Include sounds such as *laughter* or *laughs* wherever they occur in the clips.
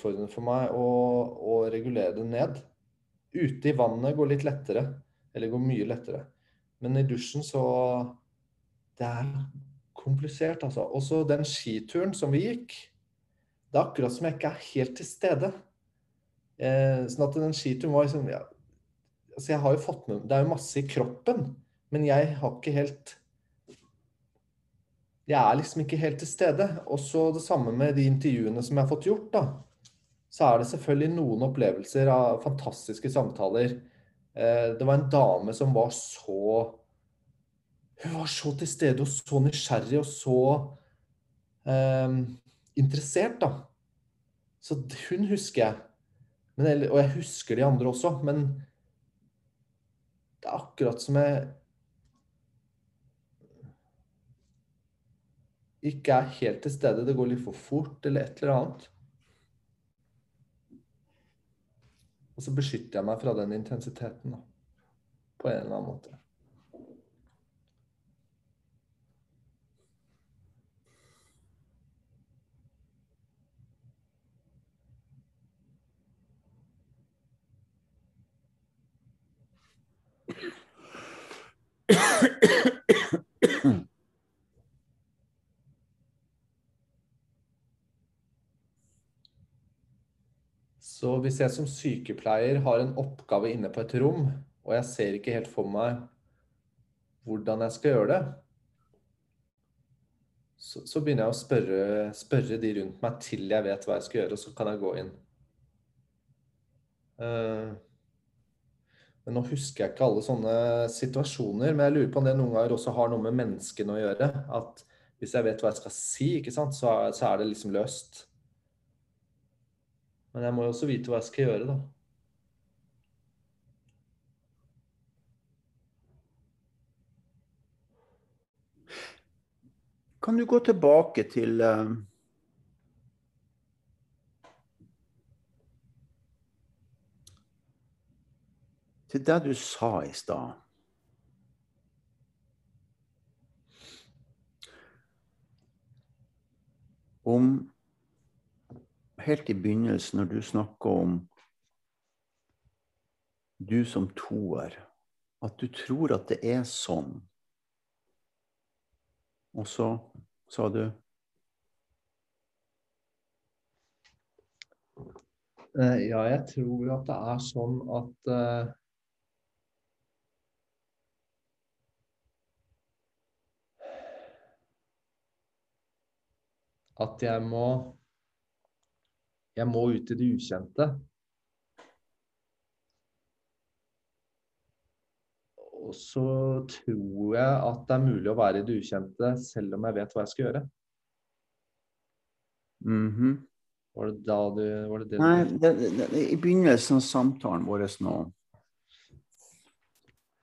utfordrende for meg å, å regulere det ned. Ute i vannet går litt lettere. Eller går mye lettere. Men i dusjen så Det er komplisert, altså. Også den skituren som vi gikk. Det er akkurat som jeg ikke er helt til stede. Eh, sånn at den skituren var liksom ja, Altså, jeg har jo fått med Det er jo masse i kroppen, men jeg har ikke helt Jeg er liksom ikke helt til stede. Og så det samme med de intervjuene som jeg har fått gjort, da. Så er det selvfølgelig noen opplevelser av fantastiske samtaler. Eh, det var en dame som var så Hun var så til stede og så nysgjerrig og så eh, interessert, da. Så hun husker jeg. Men, og jeg husker de andre også, men det er akkurat som jeg ikke er helt til stede. Det går litt for fort, eller et eller annet. Og så beskytter jeg meg fra den intensiteten, da. På en eller annen måte. Så hvis jeg som sykepleier har en oppgave inne på et rom, og jeg ser ikke helt for meg hvordan jeg skal gjøre det, så, så begynner jeg å spørre, spørre, de rundt meg til jeg vet hva jeg skal gjøre, og så kan jeg gå inn. Uh, men nå husker jeg ikke alle sånne situasjoner. Men jeg lurer på om det noen ganger også har noe med menneskene å gjøre. At hvis jeg vet hva jeg skal si, så, så, er det liksom løst. Men jeg må jo også vite hva jeg skal gjøre, da. Kan du gå tilbake til uh, Til det du sa i stad. Om helt i begynnelsen, når du snakker om du som toer, at du tror at det er sånn. Og så sa du eh, Ja, jeg tror at det er sånn at uh, At jeg må jeg må ut i det ukjente. Og så tror jeg at det er mulig å være i det ukjente selv om jeg vet hva jeg skal gjøre. Mm -hmm. Var det da du var det det Nei, det, det, i begynnelsen av samtalen vår nå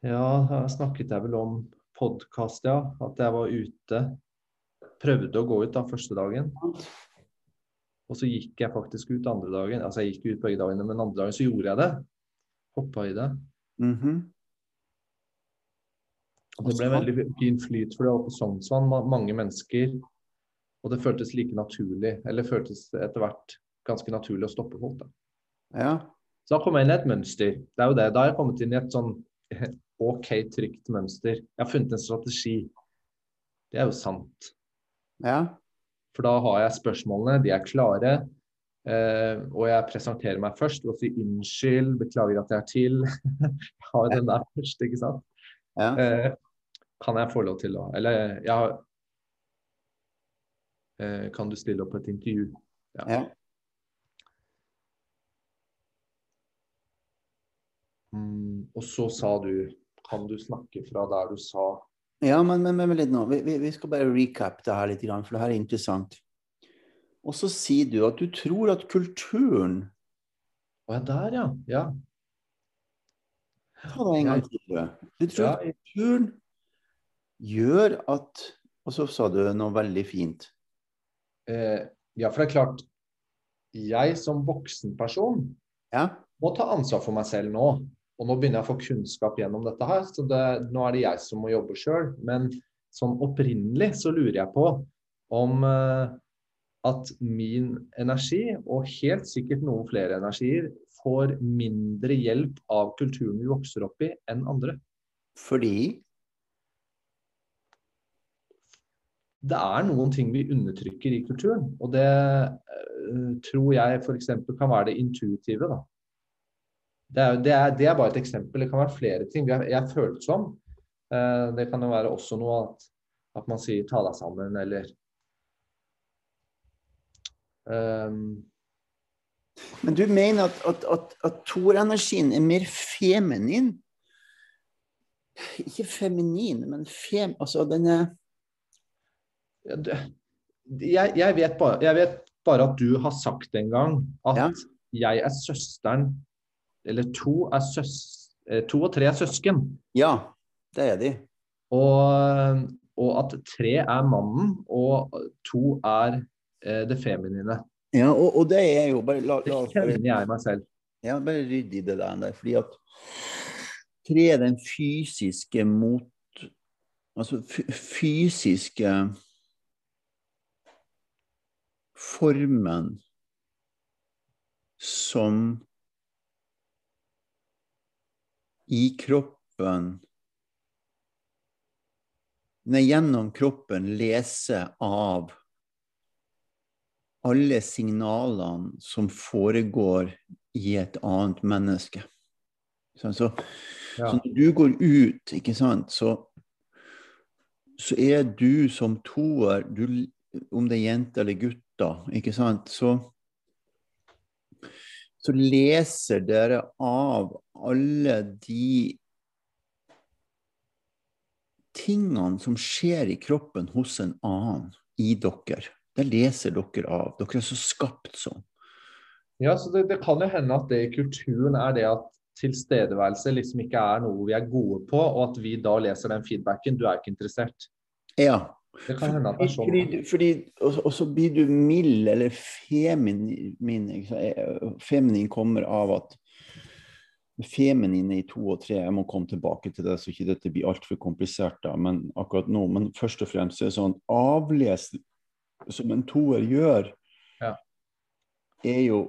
Ja, her snakket jeg vel om podkast, ja. At jeg var ute. Prøvde å gå ut da første dagen. Og så gikk jeg faktisk ut andre dagen. Altså jeg gikk ut begge dagene, men andre dagen så gjorde jeg det. Hoppa i det. Mm -hmm. Det ble en veldig fin flyt, for det var på Sognsvann mange mennesker. Og det føltes like naturlig, eller føltes etter hvert ganske naturlig å stoppe folk. da. Ja. Så da kom jeg inn i et mønster. Det er jo det. Da har jeg kommet inn i et sånn *laughs* OK, trygt mønster. Jeg har funnet en strategi. Det er jo sant. Ja. For da har jeg spørsmålene, de er klare. Eh, og jeg presenterer meg først og sier unnskyld, beklager at jeg er til. *laughs* jeg har den der først, ikke sant. Ja. Eh, kan jeg få lov til å Eller jeg har eh, Kan du stille opp på et intervju? Ja. ja. Mm, og så sa du Kan du snakke fra der du sa ja, men, men, men litt nå. Vi, vi, skal bare recap det her litt, for det her er interessant. Og så sier du at du tror at kulturen Å ja, der, ja. Ja. Ta det en gang til. Du tror at kulturen gjør at Og så sa du noe veldig fint. Eh, ja, for det er klart Jeg som voksenperson ja. må ta ansvar for meg selv nå. Og nå begynner jeg å få kunnskap gjennom dette her, så det, nå er det jeg som må jobbe sjøl. Men sånn opprinnelig så lurer jeg på om eh, at min energi, og helt sikkert noen flere energier, får mindre hjelp av kulturen vi vokser opp i, enn andre. Fordi Det er noen ting vi undertrykker i kulturen, og det uh, tror jeg f.eks. kan være det intuitive. da. Det er, det, er, det er, bare et eksempel. Det kan være flere ting. Jeg er følsom. Uh, det kan jo være også noe at, at man sier 'ta deg sammen', eller um, Men du mener at, at, at, at torenergien er mer feminin? Ikke feminin, men fem... Altså den er jeg, jeg, vet bare, jeg, vet bare, at du har sagt en gang at ja. jeg er søsteren Eller to, er søs, eh, to og tre er søsken. Ja, det er de. Og, og, at tre er mannen, og to er eh, det feminine. Ja, og, og, det er jo bare la, la, Det kjenner jeg meg selv. Ja, bare rydd i det der. Fordi at tre er den fysiske mot Altså fysiske formen som i kroppen Nei, gjennom kroppen lese av alle signalene som foregår i et annet menneske. Så, så, ja. så når du går ut, ikke sant, så, så er du som toer du, Om det er jente eller gutter, ikke sant, så, så leser dere av alle de tingene som skjer i kroppen hos en annen i dere. Det leser dere av. Dere er så skapt sånn. Ja, så det, det, kan jo hende at det i kulturen er det at tilstedeværelse liksom ikke er noe vi er gode på, og at vi da leser den feedbacken. Du er ikke interessert. Ja, det kan hende at det er sånn. Fordi, fordi, og, så blir du mild eller feminin. Feminin kommer av at feminine i to og tre Jeg må komme tilbake til det, så ikke dette blir altfor komplisert. da, men akkurat nå, men først og fremst er det sånn avles som en toer gjør, ja. er jo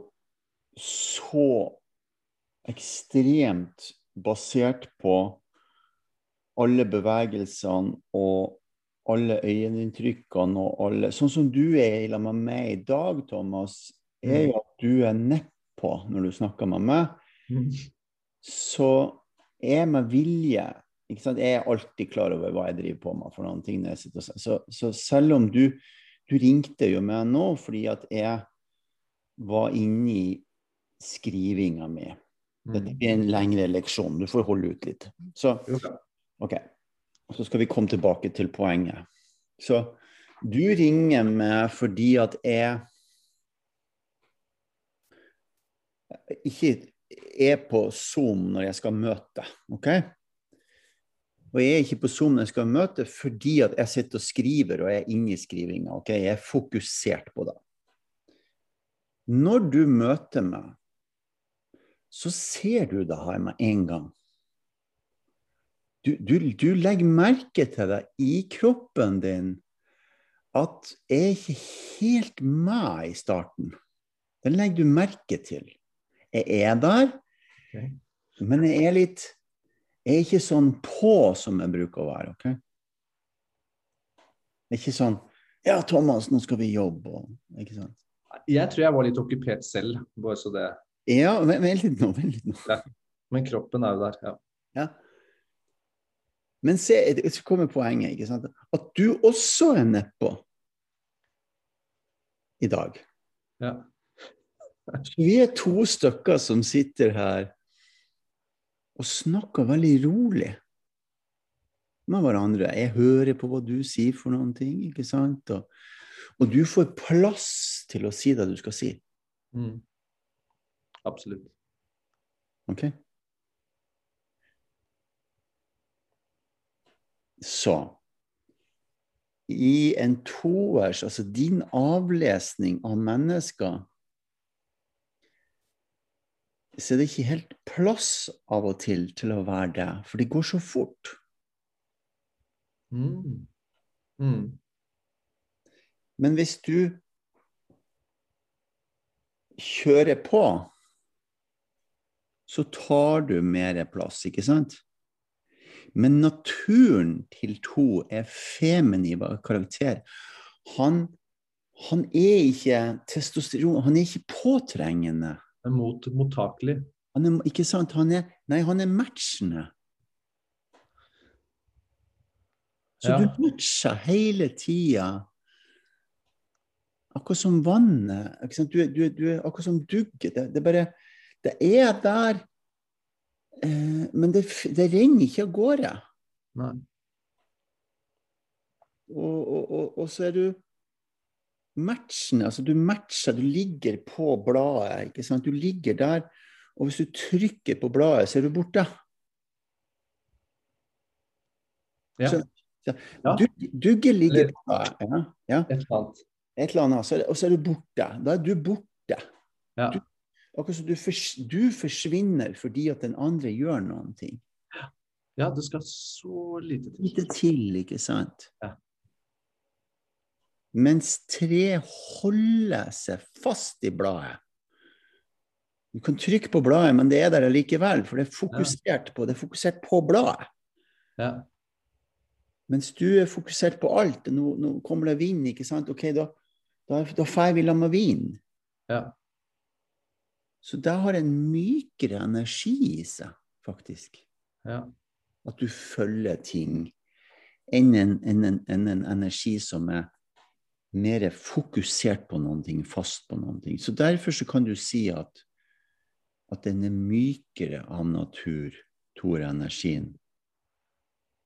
så ekstremt basert på alle bevegelsene og alle øyeinntrykkene og alle Sånn som du er i lag med meg i dag, Thomas, er jo mm. at du er nedpå når du snakker med meg. Mm. Så er med vilje ikke sant? Jeg er alltid klar over hva jeg driver på med. for noen ting så, så, selv om du, du ringte jo meg nå fordi at jeg var inne i skrivinga mi. Dette blir en lengre leksjon. Du får holde ut litt. Så OK. Så skal vi komme tilbake til poenget. Så du ringer meg fordi at jeg ikke er på Zoom når jeg skal møte. OK? Og jeg er ikke på Zoom når jeg skal møte fordi at jeg sitter og skriver og jeg er inne i skrivinga. Okay? Jeg er fokusert på det. Når du møter meg, så ser du det her med en gang du, du, du, legger merke til det i kroppen din at jeg er ikke helt med i starten. Den legger du merke til. Jeg er der, okay. men jeg er litt Jeg er ikke sånn på som jeg bruker å være. ok? Det er ikke sånn Ja, Thomas, nå skal vi jobbe. ikke sant? Jeg tror jeg var litt okkupert selv, bare så det Ja, vent litt nå. Vent litt nå. Ja. Men kroppen er jo der, ja. ja. Men se, så kommer poenget. ikke sant? At du også er nedpå i dag. Ja. Så vi er to stykker som sitter her og snakker veldig rolig med hverandre. Jeg hører på hva du sier for noen ting, ikke sant? Og, og du får plass til å si det du skal si. Mm. Absolutt. Ok? Så i en toers, altså din avlesning av mennesker, så er det ikke helt plass av og til til å være det, for det går så fort. Mm. Mm. Men hvis du kjører på, så tar du mer plass, ikke sant? Men naturen til to er feminin karakter. Han, han er ikke testosteron, han er ikke påtrengende. Mot, mottakelig. Han er, ikke sant? Han er, nei, han er matchende. Så Ja. du matcher hele tida. Akkurat som vannet. Du, er- du, er- du er akkurat som dugget. Det, det er bare Det er der, men det, det renner ikke av gårde. Nei. Og, og, og, og så er du matchende. Altså du matcher, du ligger på bladet. ikke sant? Du ligger der, og hvis du trykker på bladet, så er du borte. Ja. Så- Ja. Dugg- Dugge ligger på bladet. Ja, ja. Et eller annet. Så og så er du borte. Da er du borte. Ja. Du- Akkurat som du, fors, du forsvinner fordi at den andre gjør noen ting. ja, det skal så lite til. Lite til, ikke sant? Ja. Mens tre holder seg fast i bladet. Du kan trykke på bladet, men det er der allikevel, for det er fokusert på, det er fokusert på bladet. Ja. Mens du er fokusert på alt. Nå, nå kommer det vind, ikke sant? Ok, da, da, da får vi la med vind. Ja. Så det har en mykere energi i seg, faktisk. Ja. At du følger ting, enn en, enn en, enn en energi som er mer fokusert på noen ting, fast på noen ting. Så derfor så kan du si at, at den er mykere av natur, Tor-energien.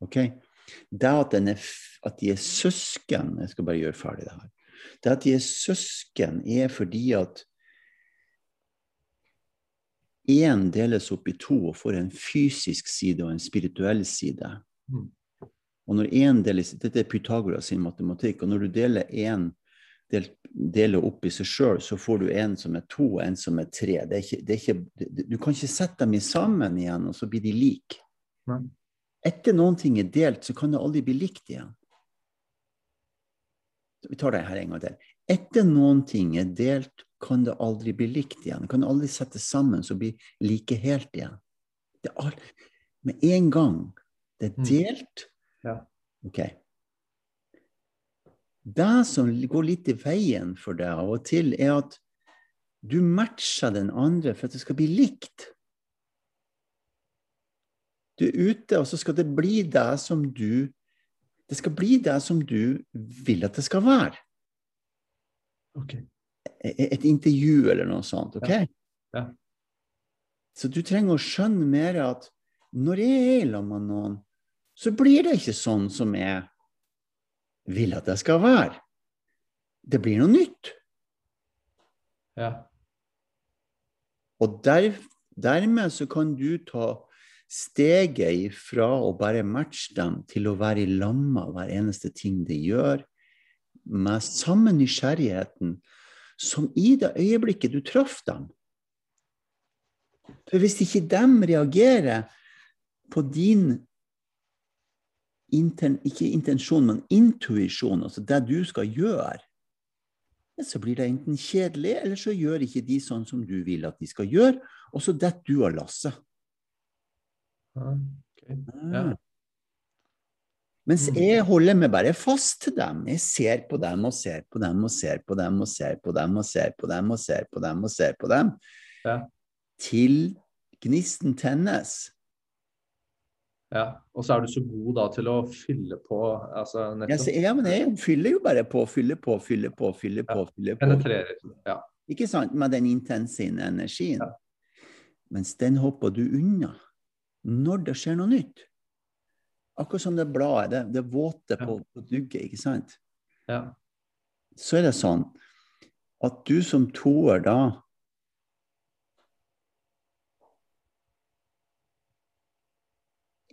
Ok? Det at, den er, at de er søsken Jeg skal bare gjøre ferdig det her. Det at de er søsken, er fordi at én deles opp i to og får en fysisk side og en spirituell side. Mm. Og når én deles Dette er Pythagoras sin matematikk. Og når du deler én del, deler opp i seg sjøl, så får du en som er to, og en som er tre. Det er ikke, det er ikke, du kan ikke sette dem sammen igjen, og så blir de like. Etter noen ting er delt, så kan det aldri bli likt igjen. Vi tar det her en gang til. Etter noen ting er delt, kan det aldri bli likt igjen. Kan Det aldri settes sammen så bli like helt igjen. Det all... Med en gang det er Mm. delt Ja. Ok. Det som går litt i veien for deg av og til, er at du matcher den andre for at det skal bli likt. Du er ute, og så skal det bli det som du Det skal bli det som du vil at det skal være. Ok. E- Et intervju eller noe sånt. ok? Ja. Så du trenger å skjønne mer at når jeg er sammen med noen, så blir det ikke sånn som jeg vil at det skal være. Det blir noe nytt. Ja. Og der, dermed så kan du ta steget ifra å bare matche dem til å være i lamma hver eneste ting de gjør, med samme nysgjerrigheten som i det øyeblikket du traff dem. For hvis ikke de reagerer på din ikke intensjon, men intuisjon, altså det du skal gjøre, så blir det enten kjedelig, eller så gjør ikke de sånn som du vil at de skal gjøre, og så detter du av lasset. Ja. ok. Ja. Mens Mm. jeg holder meg bare fast til dem. Jeg ser på dem og ser på dem og ser på dem og ser på dem og ser på dem og ser på dem og ser på dem. Ja. Til gnisten tennes. ja. Og så er du så god da til å fylle på altså nettopp. ja, men jeg fyller jo bare på, fyller på, fyller på, fyller på. fyller på. Penetrerer. Ja. Ikke sant? Med den intense energien. Mens den hopper du unna når det skjer noe nytt. Akkurat som det bladet, det, det våte på, på dugget, ikke sant? ja. Så er det sånn at du som toer da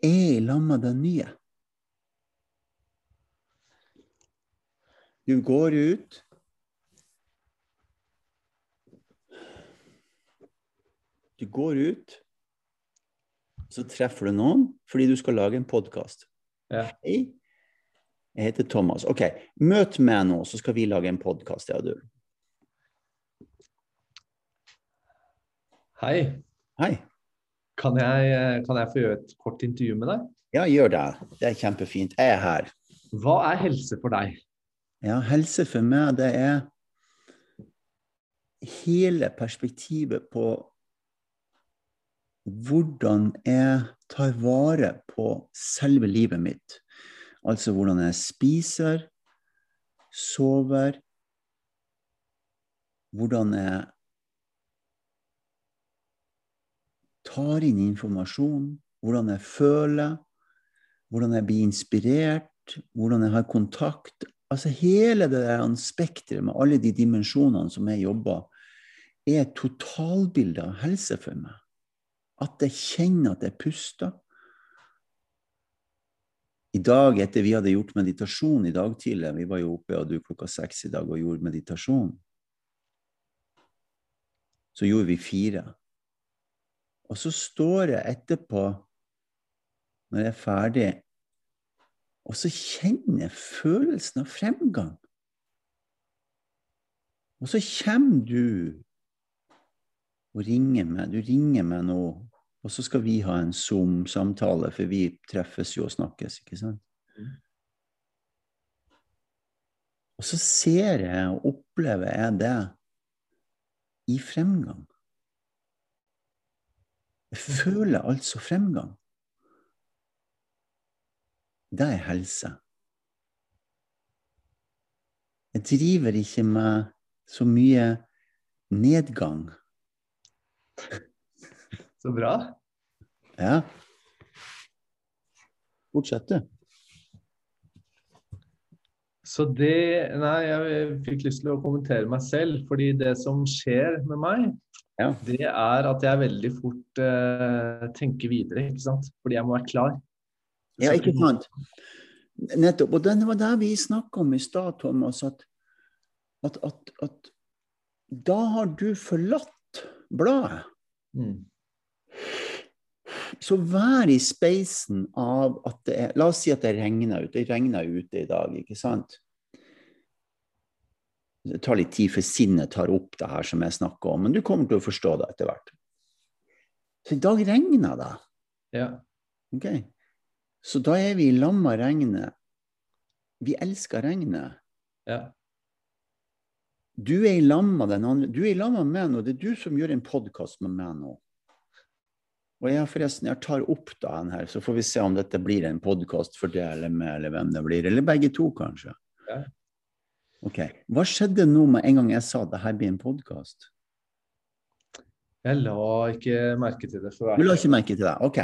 er i lag med det nye. Du går ut Du går ut, så treffer du noen fordi du skal lage en podkast. Ja. Hei, jeg heter Thomas. Ok, møt meg nå, så skal vi lage en podkast, jeg og du. Hei. Hei. Kan jeg, eh, kan jeg få gjøre et kort intervju med deg? Ja, gjør det. Det er kjempefint. Jeg er her. Hva er helse for deg? Ja, helse for meg, det er hele perspektivet på hvordan jeg tar vare på selve livet mitt. Altså hvordan jeg spiser, sover, hvordan jeg tar inn informasjon, hvordan jeg føler, hvordan jeg blir inspirert, hvordan jeg har kontakt. Altså hele det der spekteret med alle de dimensjonene som jeg jobber, er et av helse for meg. At jeg kjenner at jeg puster. I dag, etter vi hadde gjort meditasjon i dag tidlig, vi var jo oppe og du klokka seks i dag og gjorde meditasjon, så gjorde vi fire. Og så står jeg etterpå, når jeg er ferdig, og så kjenner jeg følelsen av fremgang. Og så kommer du og ringer meg. Du ringer meg nå, og så skal vi ha en Zoom-samtale, for vi treffes jo og snakkes, ikke sant? Og så ser jeg og opplever jeg det i fremgang. Jeg føler altså fremgang. Det er helse. Jeg driver ikke med så mye nedgang. Så bra. Ja. Fortsett, du. Så det Nei, jeg fikk lyst til å kommentere meg selv. Fordi det som skjer med meg, Ja. det er at jeg veldig fort eh, tenker videre, ikke sant. Fordi jeg må være klar. Ja, ikke sant? Nettopp. Og det var det vi snakka om i stad, Thomas, at, at, at, at da har du forlatt bladet. Mm. Så vær i speisen av at det er La oss si at det regner ute. Det regner ute i dag, ikke sant? Det tar litt tid før sinnet tar opp det her som jeg snakker om, men du kommer til å forstå det etter hvert. Så i dag regner det. Ja. ok? Så da er vi i lamma regnet. Vi elsker regnet. ja. Du er i lamma den andre. Du er i lamma med meg nå. Det er du som gjør en podkast med meg nå. Og jeg forresten, jeg tar opp da den her, så får vi se om dette blir en podkast for det eller meg, eller hvem det blir. Eller begge to, kanskje. Ja. Ok. Hva skjedde nå med en gang jeg sa det her blir en podkast? Jeg la ikke merke til det. Du la ikke merke til det? Ok.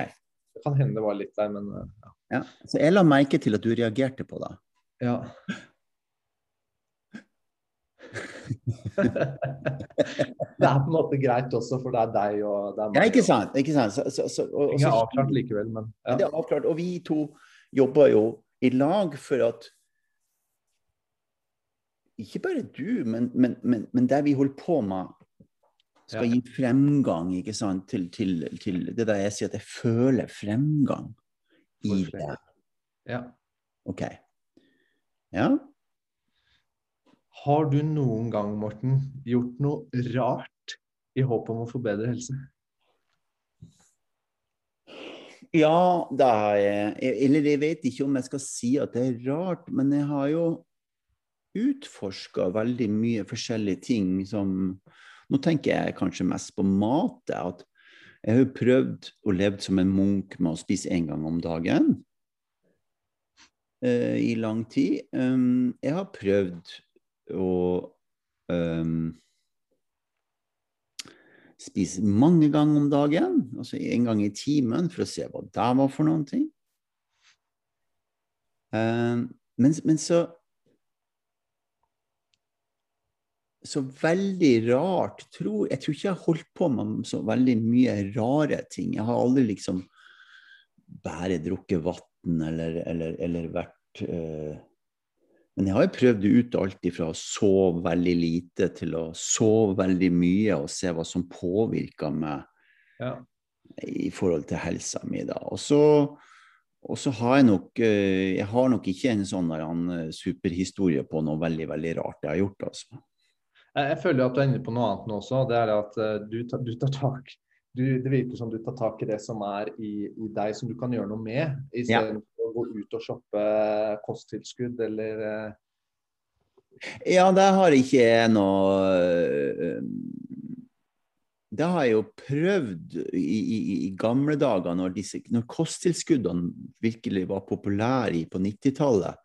Det kan hende det var litt der, men ja. Ja. Så jeg la merke til at du reagerte på det. ja. *laughs* det er på en måte greit også, for det er deg og det er meg. Ja, ikke sant? Ikke sant? Så, så, så, og, og Ting er avklart likevel, men ja. Det er avklart. Og vi to jobber jo i lag for at Ikke bare du, men, men, men, men det vi holder på med, skal Ja. gi fremgang ikke sant? Til, til, til det der jeg sier at jeg føler fremgang i det. ja. OK. Ja? Har du noen gang, Morten, gjort noe rart i håp om å få bedre helse? Ja, det har jeg. Eller jeg vet ikke om jeg skal si at det er rart, men jeg har jo utforska veldig mye forskjellige ting som Nå tenker jeg kanskje mest på mat. At jeg har jo prøvd å leve som en munk med å spise én gang om dagen eh, i lang tid. Um, jeg har prøvd å um, spise mange ganger om dagen, altså en gang i timen, for å se hva det var for noen ting. Um, men, men så Så veldig rart tror, Jeg tror ikke jeg har holdt på med så veldig mye rare ting. Jeg har aldri liksom bare drukket vann eller, eller, eller vært eh, Men jeg har jo prøvd ut alt ifra å sove veldig lite til å sove veldig mye og se hva som påvirker meg Ja. i forhold til helsa mi. da. Og så, har jeg nok eh, Jeg har nok ikke en sånn eh, superhistorie på noe veldig veldig rart jeg har gjort. altså. Jeg føler at du er inne på noe annet nå også. Det er at eh, du tar, du tar tak du, det virker som du tar tak i det som er i, i deg, som du kan gjøre noe med, istedenfor ja. Å gå ut og shoppe kosttilskudd eller eh, Ja, det har ikke jeg noe eh, Det har jeg jo prøvd i, i, i gamle dager, når, disse, når kosttilskuddene virkelig var populære på 90-tallet.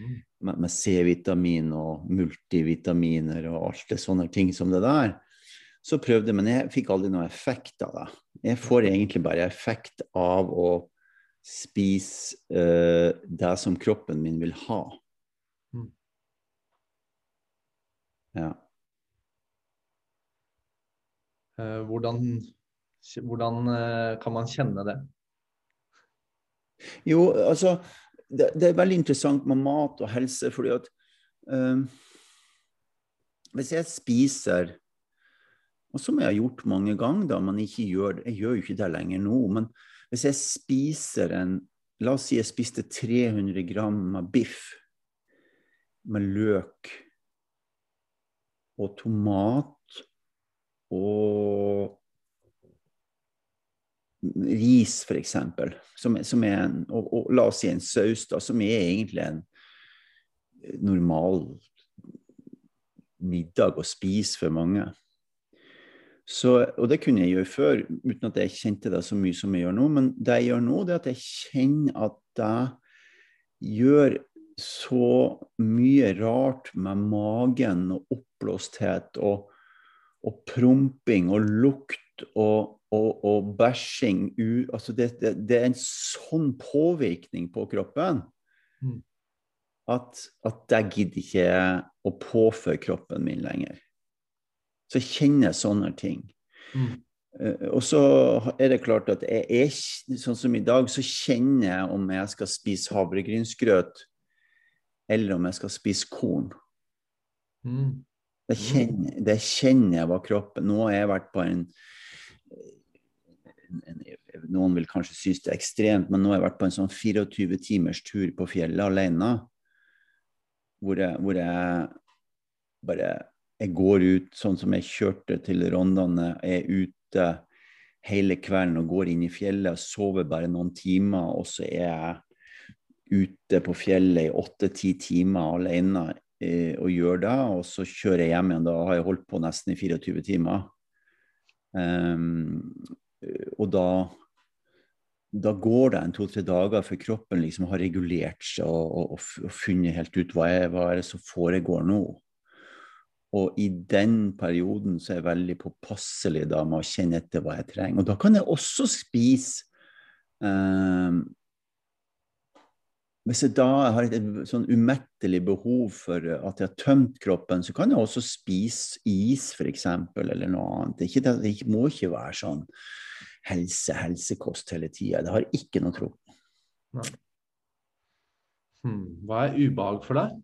Mm. Med, med C-vitamin og multivitaminer og alt det sånne ting som det der så prøvde jeg, men jeg fikk aldri noe effekt av det. Jeg får egentlig bare effekt av å spise uh, det som kroppen min vil ha. Mm. Ja. Uh, hvordan, hvordan uh, kan man kjenne det? Jo, altså det, det, er veldig interessant med mat og helse, fordi at hvis jeg spiser og som jeg har gjort mange ganger, da, men ikke gjør, jeg gjør jo ikke det lenger nå. Men hvis jeg spiser en La oss si jeg spiste 300 gram med biff med løk og tomat og ris, f.eks., som, som er en og, og, la oss si en saus, da, som er egentlig en normal middag å spise for mange. Så, og det kunne jeg gjøre før, uten at jeg kjente det så mye som jeg gjør nå. Men det jeg gjør nå, det er at jeg kjenner at jeg gjør så mye rart med magen og oppblåsthet og, og promping og lukt og, og, og bæsjing. Altså det, det, det, er en sånn påvirkning på kroppen mm. at, at jeg gidder ikke å påføre kroppen min lenger. Så jeg kjenner sånne ting. Mm. Uh, og så er det klart at jeg er sånn som i dag, så kjenner jeg om jeg skal spise havregrynsgrøt eller om jeg skal spise korn. Mm. Det, kjenner, det kjenner jeg hva kroppen Nå har jeg vært på en, en, en Noen vil kanskje synes det er ekstremt, men nå har jeg vært på en sånn 24 timers tur på fjellet alene. Hvor jeg, hvor jeg bare jeg går ut sånn som jeg kjørte til Rondane. Jeg er ute hele kvelden og går inn i fjellet. Sover bare noen timer, og så er jeg ute på fjellet i åtte-ti timer alene eh, og gjør det. Og så kjører jeg hjem igjen. Da har jeg holdt på nesten i 24 timer. Um, og da da går det en to-tre dager før kroppen liksom har regulert seg og, og, og, funnet helt ut hva er, hva er det som foregår nå. Og i den perioden så er jeg veldig påpasselig da med å kjenne etter hva jeg trenger. Og da kan jeg også spise eh, Hvis jeg da har et, et sånn umettelig behov for at jeg har tømt kroppen, så kan jeg også spise is, f.eks., eller noe annet. Det, ikke, det, må ikke være sånn helse, helsekost hele tida. Det har ikke noe tro på. Hmm. Hva er ubehag for deg?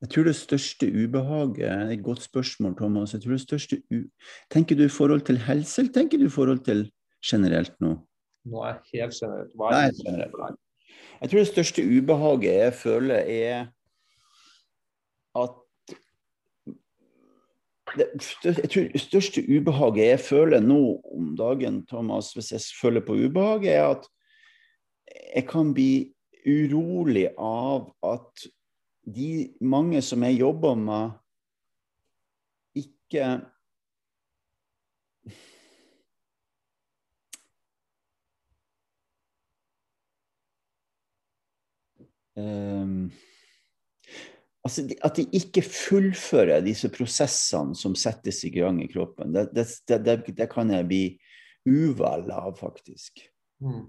Jeg tror det største ubehaget er Et godt spørsmål, Thomas. Jeg tror det største u... Tenker du i forhold til helse, eller tenker du i forhold til generelt nå? Nå er jeg helt generelt. Hva er Nei, generelt. Jeg tror det største ubehaget jeg føler, er at det, jeg tror det største ubehaget jeg føler nå om dagen, Thomas, hvis jeg føler på ubehag, er at jeg kan bli urolig av at de mange som jeg jobber med, ikke um, altså At de ikke fullfører disse prosessene som settes i gang i kroppen. Det, det, det, det kan jeg bli uvel av, faktisk. Mm.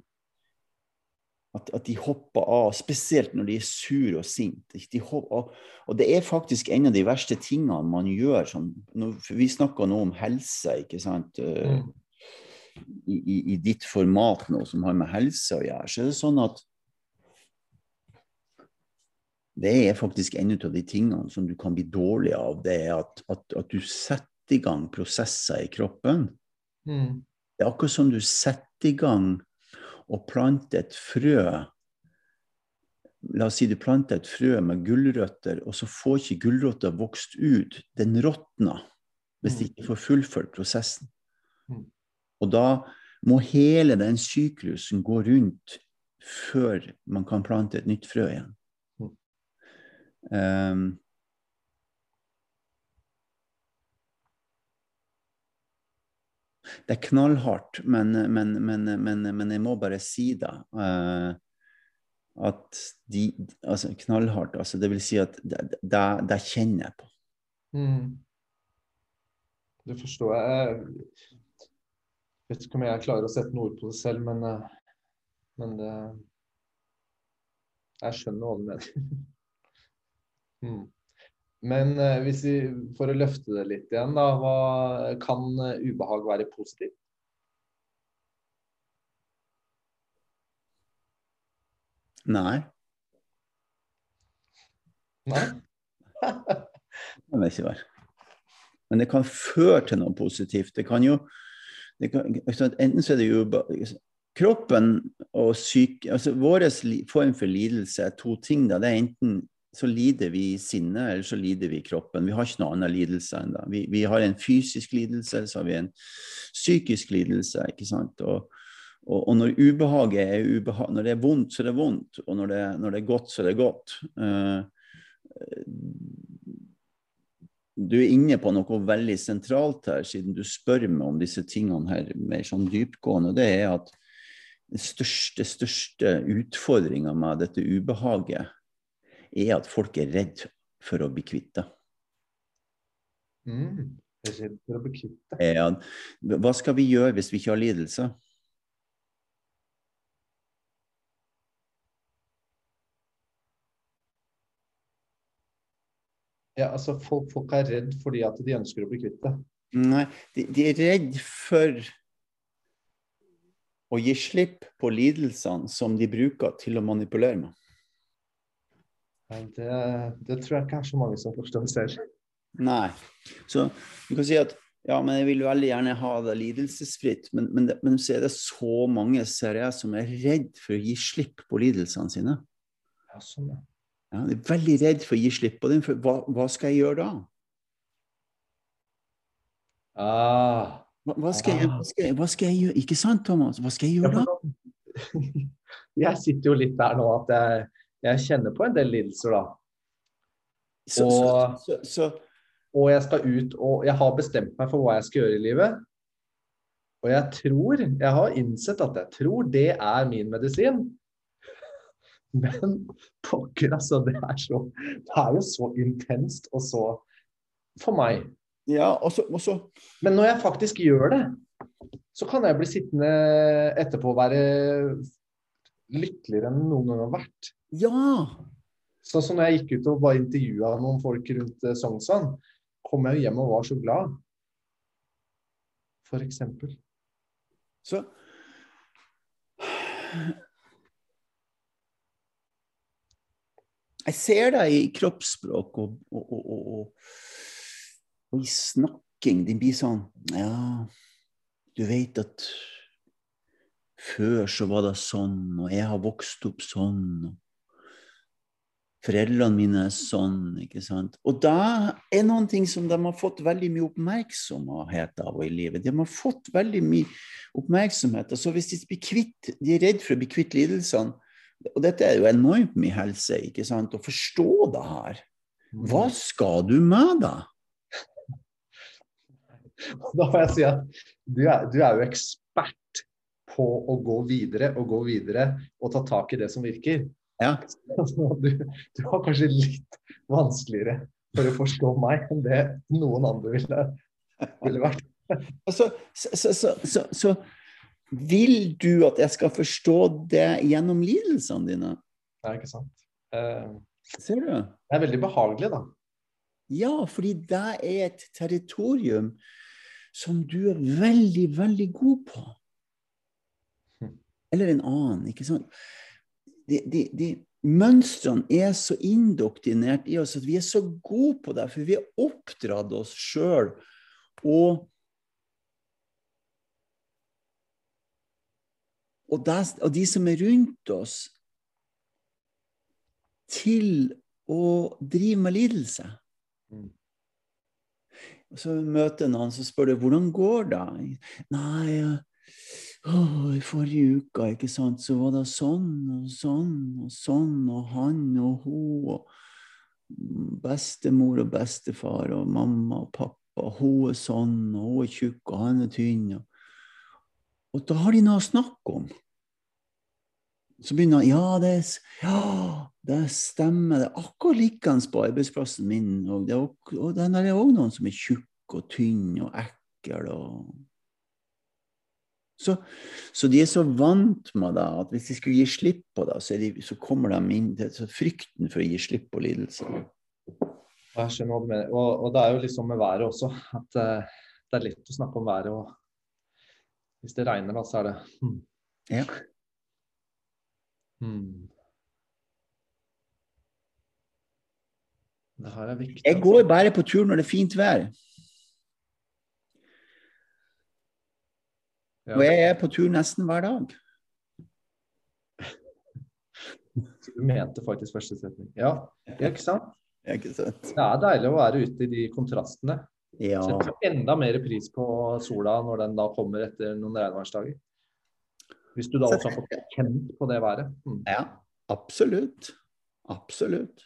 At, at, de hopper av, spesielt når de er sur og sinte. Og, og, det er faktisk en av de verste tingene man gjør. Som, når, vi snakker nå om helse, ikke sant. Eh, mm. I, i, I, ditt format nå som har med helse å gjøre, så er det sånn at det er faktisk en av de tingene som du kan bli dårlig av. Det er at, at, at du setter i gang prosesser i kroppen. Mm. Det er akkurat som du setter i gang å plante et frø La oss si du planter et frø med gulrøtter, og så får ikke gulrota vokst ut. Den råtner hvis de ikke får fullført prosessen. Mm. Og da må hele den syklusen gå rundt før man kan plante et nytt frø igjen. Mm. Um, det er knallhardt, men, men, men, men, jeg må bare si det. Uh, at de Altså knallhardt, altså det vil si at det, kjenner jeg på. Mm. Det forstår jeg. Jeg vet ikke om jeg klarer å sette noe ord på det selv, men, eh, men det Jeg skjønner hva du mener. *laughs* mm. Men eh, hvis vi, for å løfte det litt igjen, da, hva, kan eh, ubehag være positivt? Nei. Nei? *laughs* det vet ikke være. Men det kan føre til noe positivt. Det kan jo det kan, Enten så er det jo Kroppen og syke altså Vår form for lidelse er to ting. Da. Det er enten så lider vi i sinne, eller så lider vi i kroppen. Vi har ikke noe annen lidelse enn det. Vi, vi, har en fysisk lidelse, så har vi en psykisk lidelse. ikke sant? Og, og, og når ubehaget er ubehag, når det er vondt, så er det vondt. Og når det, når det er godt, så er det godt. Uh, du er inne på noe veldig sentralt her, siden du spør meg om disse tingene her mer sånn dyptgående. Det er at den største, største utfordringa med dette ubehaget er at folk er redd for å bli kvitt det. Mm, for å bli kvitt det. Ja, hva skal vi gjøre hvis vi ikke har lidelse? Ja, altså folk, folk, er redd fordi at de ønsker å bli kvitt det. Nei, de, de, er redd for å gi slipp på lidelsene som de bruker til å manipulere med. Det, det, tror jeg så mange som forstår selv. Nei. Så du kan si at ja, men jeg vil veldig gjerne ha det lidelsesfritt. Men, men, men så er det så mange, ser jeg, som er redd for å gi slipp på lidelsene sine. Ja, sånn, ja. Ja, jeg er veldig redd for å gi slipp på dem, for hva, hva skal jeg gjøre da? Ah. Hva, hva, skal jeg, hva, skal jeg, hva, skal jeg, gjøre? Ikke sant, Thomas? Hva skal jeg gjøre da? *laughs* Jeg sitter jo litt der nå at jeg, jeg kjenner på en del lidelser, da. Så, og, så, så, og jeg skal ut og Jeg har bestemt meg for hva jeg skal gjøre i livet. Og jeg tror, jeg har innsett at jeg tror det er min medisin. *laughs* Men pokker, altså. Det er, så, det er jo så intenst og så For meg. Ja, også, også. Men når jeg faktisk gjør det, så kan jeg bli sittende etterpå og være lykkeligere enn noen gang har vært. Ja! Sånn som når jeg gikk ut og bare intervjua noen folk rundt eh, Sognsvann, kom jeg hjem og var så glad. For eksempel. Så Jeg ser deg i kroppsspråk og, og, og, og, i snakking. Din blir sånn Ja, du vet at før så var det sånn, og jeg har vokst opp sånn. og Foreldrene mine er sånn, ikke sant. Og da er noen ting som de har fått veldig mye oppmerksomhet av i livet. De har fått veldig mye oppmerksomhet. Og så hvis de blir kvitt, de er redd for å bli kvitt lidelsene, og dette er jo enormt mye helse, ikke sant, å forstå det her. Hva mm. skal du med da? *laughs* Da får jeg si at du er, du er jo ekspert på å gå videre og gå videre og ta tak i det som virker. Ja. Du, du har kanskje litt vanskeligere for å forstå meg enn det noen andre ville, ville vært. Altså, så, så, så, så vil du at jeg skal forstå det gjennom lidelsene dine? Det er ikke sant. Uh, Ser du? Det er veldig behagelig, da. Ja, fordi det er et territorium som du er veldig, veldig god på. Eller en annen, ikke sant. De, de, de mønstrene er så indoktrinert i oss at vi er så gode på det, for vi har oppdratt oss sjøl og Og, og de som er rundt oss, til å drive med lidelse. Mm. Og så møter noen som spør deg, hvordan går det? Nei, å, i forrige uke ikke sant, så var det sånn og sånn og sånn, og han og hun, og bestemor og bestefar og mamma og pappa. Og hun er sånn, og hun er tjukk, og han er tynn. Og, og da har de noe å snakke om. Så begynner han ja, det, ja, det stemmer. Det er akkurat likeens på arbeidsplassen min. Og det er, og det er òg noen som er tjukk og tynn og ekkel. Og... Så, så, de er så vant med det at hvis de skulle gi slipp på det, så, de, så kommer de inn til frykten for å gi slipp på lidelse. Jeg skjønner hva du mener. Og, og, det er jo liksom med været også. At uh, det er lett å snakke om været. Og hvis det regner, da, så er det hmm. Ja. Hmm. Det her er viktig. Jeg går bare på tur når det er fint vær. Og jeg er på tur nesten hver dag. Så du mente faktisk første setning. Ja, ikke sant? *laughs* Ikke sant? Det er deilig å være ute i de kontrastene. Ja. Setter enda mer pris på sola når den da kommer etter noen regnværsdager. Hvis du da også har fått kjent på det været. Mm. Ja, absolutt. Absolutt.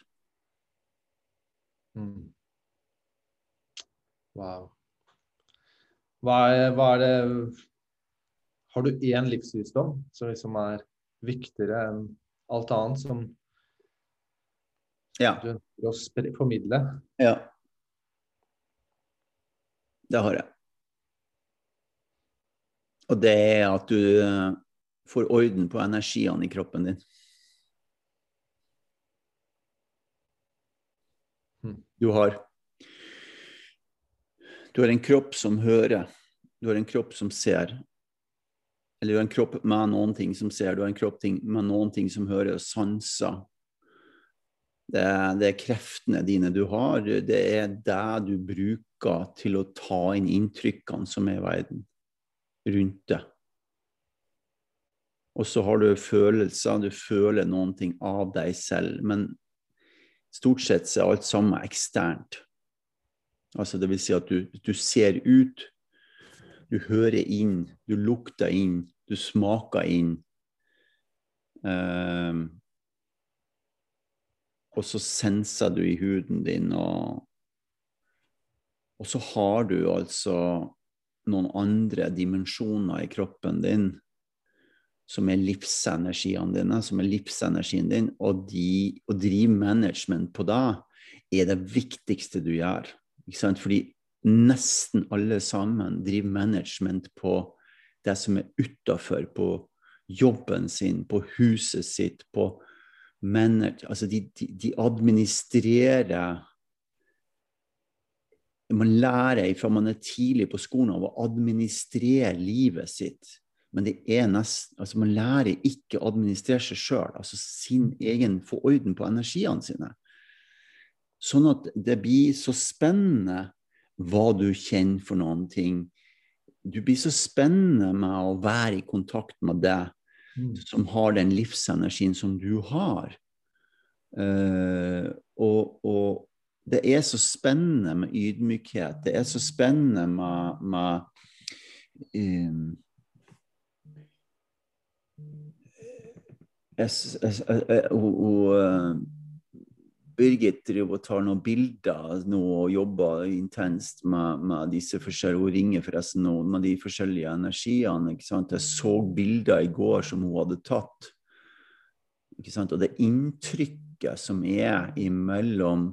Mm. Wow. Hva er, hva er, det Har du én livsvisdom som liksom er viktigere enn alt annet, som ja. du ønsker å formidle? Ja. Det har jeg. Og det er at du eh, får orden på energiene i kroppen din. Hmm. Du har Du har en kropp som hører, du har en kropp som ser. Eller en kropp med noen ting som ser, du en kropp med noen ting som hører, og sanser. Det det er, kreftene dine du har. Det er det du bruker til å ta inn inntrykkene som er i verden rundt deg. Og så har du følelser, du føler noen ting av deg selv. Men stort sett så er alt sammen eksternt. Altså det vil si at du, du ser ut, du hører inn, du lukter inn, du smaker inn. Um, og så senser du i huden din, og, og så har du altså noen andre dimensjoner i kroppen din som er livsenergiene dine, som er livsenergien din, og de, å drive management på det er det viktigste du gjør. Ikke sant? Fordi nesten alle sammen driver management på det som er utafor, på jobben sin, på huset sitt, på manager, altså de, de, de administrerer Man lærer fra man er tidlig på skolen av å administrere livet sitt. Men det er nesten, altså man lærer ikke å administrere seg sjøl, altså sin egen, få orden på energiene sine. Sånn at det blir så spennende hva du kjenner for noen ting. Du blir så spennende med å være i kontakt med det mm. som har den livsenergien som du har. Uh, og, og, det er så spennende med ydmykhet. Det er så spennende med, med um, jeg, jeg, jeg, og, Birgit driver og tar noen bilder nå og jobber intenst med, med disse forskjellige Hun ringer forresten nå med de forskjellige energiene. ikke sant? Jeg så bilder i går som hun hadde tatt. ikke sant? Og det inntrykket som er imellom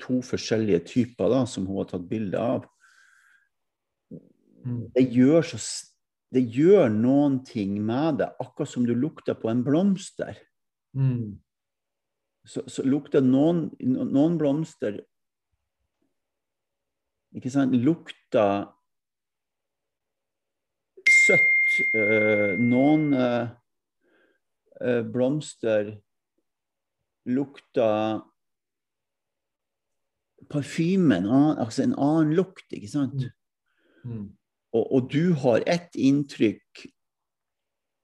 to forskjellige typer da, som hun har tatt bilde av, mm. det gjør så det gjør noen ting med det, akkurat som du lukter på en blomster. Mm. Så, så, lukter noen, noen blomster Ikke sant Lukter søtt. Uh, noen uh, uh, blomster lukter parfyme, altså en annen lukt, ikke sant? Mm. Mm og, og du har ett inntrykk,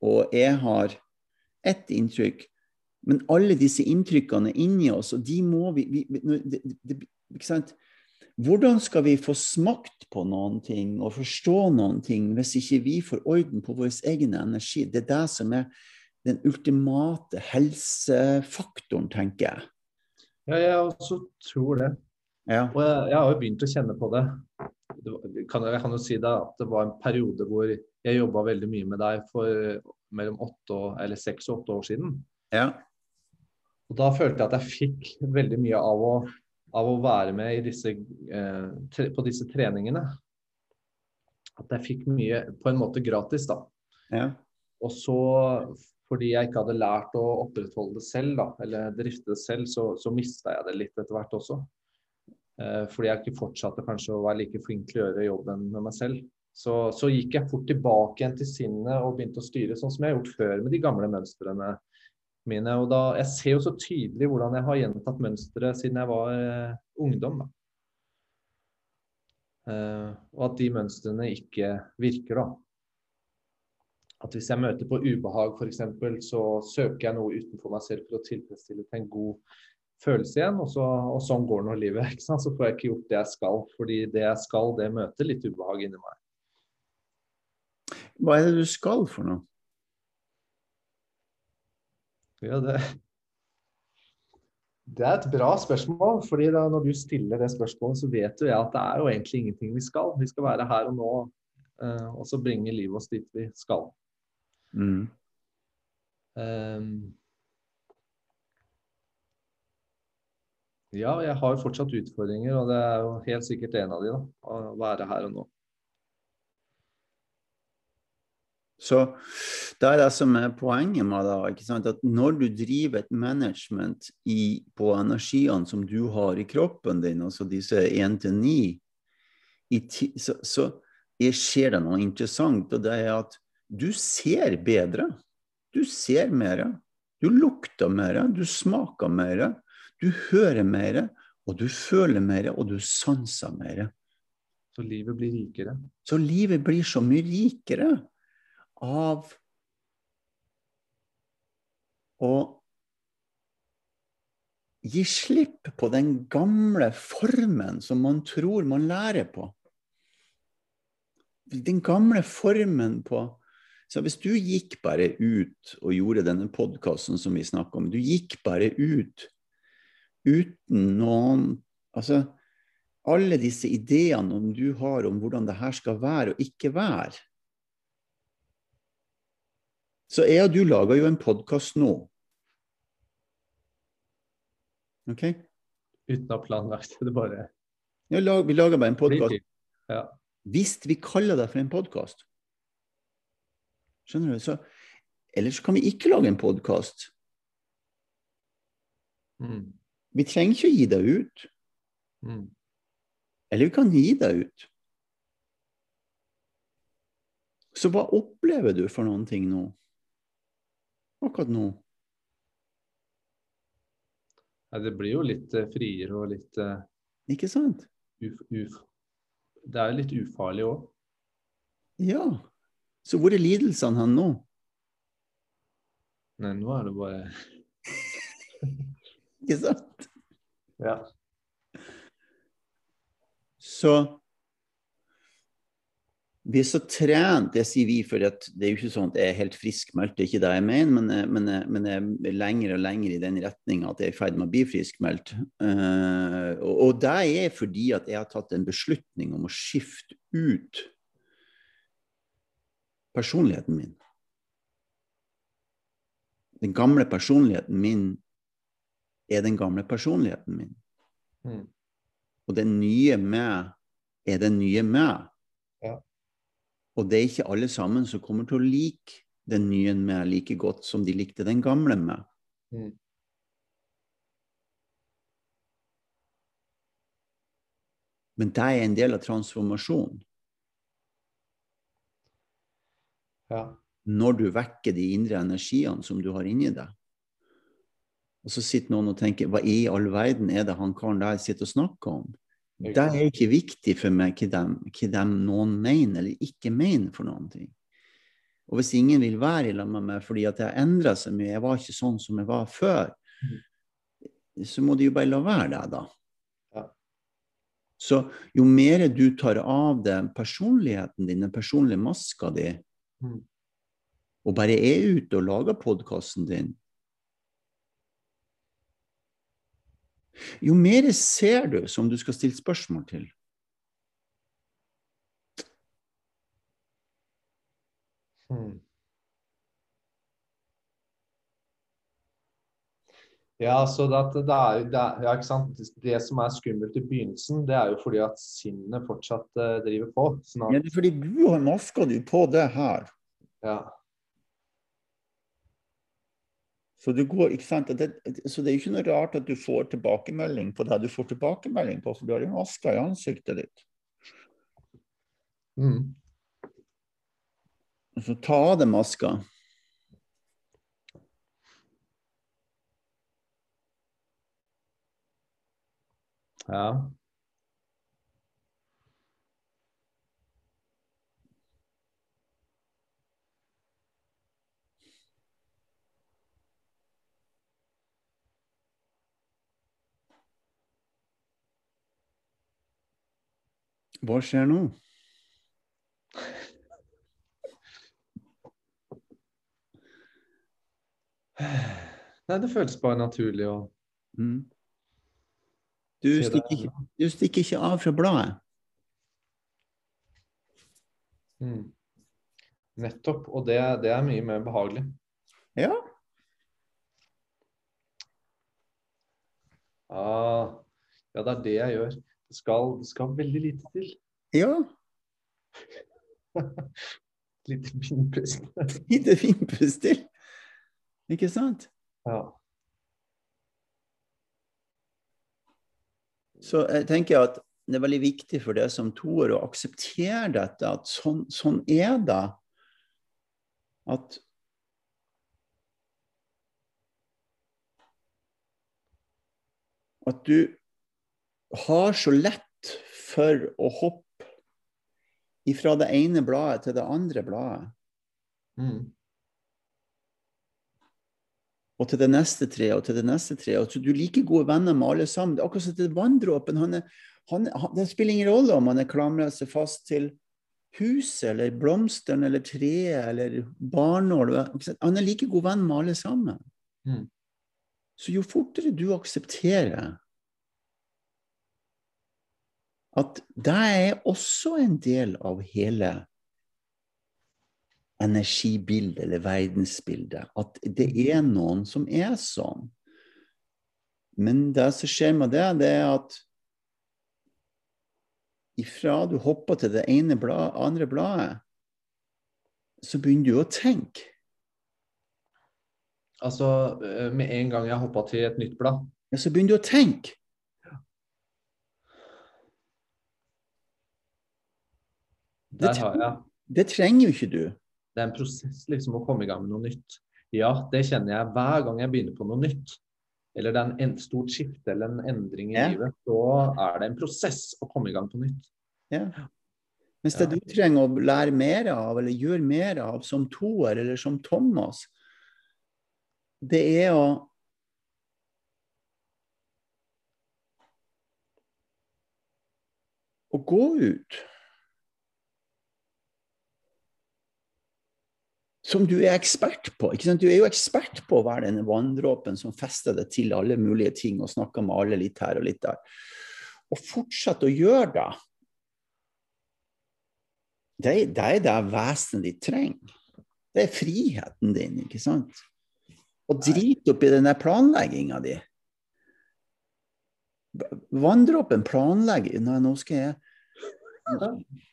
og jeg har ett inntrykk, Men alle disse inntrykkene er inni oss, og de må vi, vi, det, det, Ikke sant? Hvordan skal vi få smakt på noen ting og forstå noen ting hvis ikke vi får orden på vår egen energi? Det er det som er den ultimate helsefaktoren, tenker jeg. Ja, jeg også tror det. Ja. Og jeg, jeg har jo begynt å kjenne på det. det var- kan, jeg kan jo si det at det var en periode hvor jeg jobba veldig mye med deg for mellom åtte og, eller seks og åtte år siden. ja. Og da følte jeg at jeg fikk veldig mye av å, av å være med i disse, eh, på disse treningene. At jeg fikk mye på en måte gratis, da. ja. Og så, fordi jeg ikke hadde lært å opprettholde det selv, da, eller drifte det selv, så, så mista jeg det litt etter hvert også. Eh, fordi jeg ikke fortsatte kanskje å være like flink til å gjøre jobben med meg selv. Så, så gikk jeg fort tilbake igjen til sinnet og begynte å styre sånn som jeg har gjort før med de gamle mønstrene mine. Og da, jeg ser jo så tydelig hvordan jeg har gjentatt mønstre siden jeg var eh, ungdom. Eh, og at de mønstrene ikke virker, da. At hvis jeg møter på ubehag f.eks., så søker jeg noe utenfor meg selv for å tilfredsstille til en god følelse igjen. Og, så, og sånn går nå livet. *laughs* ikke sant? Så får jeg ikke gjort det jeg skal. Fordi det jeg skal, det møter litt ubehag inni meg. Hva er det du skal for noe? Ja, det, det er et bra spørsmål. fordi da når du stiller det spørsmålet, så vet jo jeg at det er jo egentlig ingenting vi skal. Vi skal være her og nå, eh, og så bringe livet oss dit vi skal. Mm. Um, ja, jeg har fortsatt utfordringer, og det er jo helt sikkert en av de, da. Å være her og nå. Så det er det som er poenget med det. At når du driver et management i, på energiene som du har i kroppen din, altså disse 1-9, så, så er- skjer det noe interessant. Og det er at du ser bedre. Du ser mer. Du lukter mer. Du smaker mer. Du hører mer. Og du føler mer, og du sanser mer. Så livet blir rikere. Så livet blir så mye rikere av å gi slipp på den gamle formen som man tror man lærer på. Den gamle formen på så Hvis du gikk bare ut og gjorde denne podkasten som vi snakker om, du gikk bare ut uten noen Altså, alle disse ideene om du har om hvordan det her skal være og ikke være så jeg og du lager jo en podkast nå. OK? Uten å ha planlagt. Det bare Ja, lag, vi lager bare en podkast. Ja. Hvis vi kaller det for en podkast Skjønner du? Så, ellers kan vi ikke lage en podkast. Mm. Vi trenger ikke å gi det ut. Mm. Eller vi kan gi det ut. Så hva opplever du for noen ting nå? Akkurat nå? Nei, det blir jo litt eh, friere og litt eh, Ikke sant? uf, uf. Det er jo litt ufarlig òg. Ja. Så hvor er lidelsene hen nå? Nei, nå er det bare *laughs* Ikke sant? Ja. Så vi er så trent, det sier vi, for det er jo ikke sånn at jeg er helt friskmeldt, det er ikke det jeg mener, men, jeg- men, jeg- men jeg er lenger og lenger i den retninga at jeg er i ferd med å bli friskmeldt. Uh, og, og det er fordi at jeg har tatt en beslutning om å skifte ut personligheten min. Den gamle personligheten min er den gamle personligheten min. Mm. Og den nye meg er den nye meg. Og det er ikke alle sammen som kommer til å like den nye med like godt som de likte den gamle med. Mm. Men det er en del av transformasjonen. ja. Når du vekker de indre energiene som du har inni deg. Og så sitter noen og tenker hva i all verden er det han karen der sitter og snakker om? Det er ikke viktig for meg hva de, noen mener eller ikke mener for noen ting. Og hvis ingen vil være i lag med meg fordi at jeg har endra så mye, jeg var ikke sånn som jeg var før, så må de jo bare la være det, da. Så jo mer du tar av deg personligheten din, den personlige maska di, Mm. og bare er ute og lager podkasten din Jo mer ser du som du skal stille spørsmål til. Hmm. Ja, så det, det er, det er, ja, ikke sant? Det som er skummelt i begynnelsen, det er jo fordi at sinnet fortsatt uh, driver på. Sånn Ja, det er fordi du har maska du på det her. ja. Så, det, går? Det, så det er ikke noe rart at du får tilbakemelding på det du får tilbakemelding på, for du har jo aska i ansiktet ditt. Mm. Så ta av deg maska. ja. Hva skjer nå? Nei, det føles bare naturlig å Mm. Du, stikker ikke, du stikker ikke av fra bladet. Mm. Nettopp. Og det, det er mye mer behagelig. Ja. Ah, ja, det er det jeg gjør. Det skal, det skal veldig lite til. ja. Litt *laughs* vindpust. Lite vindpust *laughs* til. Ikke sant? Ja. Så jeg tenker at det er veldig viktig for deg som toer å akseptere dette, at sånn, sånn er det. At At du har så lett for å hoppe ifra det ene bladet til det andre bladet. Mm. og til det neste treet og til det neste treet. Og så du er like gode venner med alle sammen. Det er akkurat som til vanndråpen. Han er, han, han, det spiller ingen rolle om han er klamra seg fast til huset eller blomstene eller treet eller barnålet. Han er like god venn med alle sammen. Mm. Så jo fortere du aksepterer at det er også en del av hele energibildet eller verdensbildet. At det er noen som er sånn. Men det som skjer med det, det er at ifra du hopper til det ene blad, andre bladet, så begynner du å tenke. Altså, eh, med en gang jeg hoppa til et nytt blad Ja, så begynner du å tenke. Det, jeg det trenger jo ikke du. Det er en prosess liksom å komme i gang med noe nytt. Ja, det kjenner jeg hver gang jeg begynner på noe nytt. Eller det er en stort skifte eller en endring i Ja. livet. Så er det en prosess å komme i gang på nytt. Ja. Mens det du trenger å lære mer av, eller gjøre mer av, som toer eller som Thomas, det er å Å gå ut. Som du er ekspert på. Du er jo ekspert på å være denne vanndråpen som fester deg til alle mulige ting og snakker med alle litt her og litt der. Og fortsett å gjøre det det, det er det vesenet ditt trenger. Det er friheten din, ikke sant? Og drit oppi den der planlegginga di. Vanndråpen planlegger Nei, nå skal jeg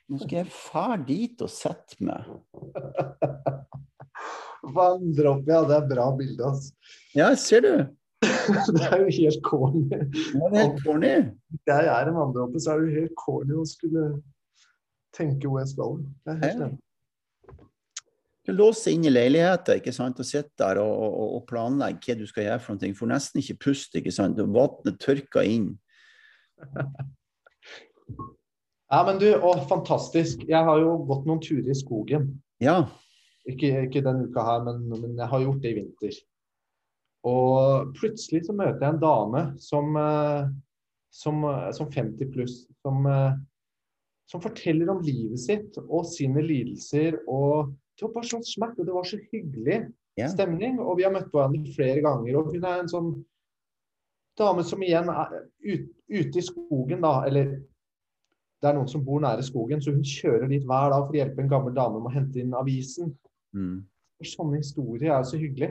Nå skal jeg fære dit og sette meg. *laughs* Vanndråpe, ja. Det er bra bilde, altså. Ja, ser du? *laughs* Det er jo helt corny. Ja, det er helt corny. Hvis jeg er en vanndråpe, så er det jo helt corny å skulle tenke jeg skal. Det er helt enig. Du låser inn i leiligheter ikke sant? og sitter der og, og, og planlegger hva du skal gjøre. for noe. Får nesten ikke puste. ikke sant? Vannet tørker inn. Ja, men du, å, fantastisk. Jeg har jo gått noen turer i skogen. Ja, Ikke, ikke denne uka her, men, men jeg har gjort det i vinter. Og plutselig så møter jeg en dame som, eh, som, eh, som 50 pluss, som, eh, som forteller om livet sitt og sine lidelser. Og det var bare sånn smert, og det var så hyggelig yeah. stemning. Og vi har møtt hverandre flere ganger. Og hun er en sånn dame som igjen er ut, ute i skogen, da. Eller det er noen som bor nære skogen, så hun kjører dit hver dag for å hjelpe en gammel dame med å hente inn avisen. Mm. Og sånne historier er jo så hyggelig.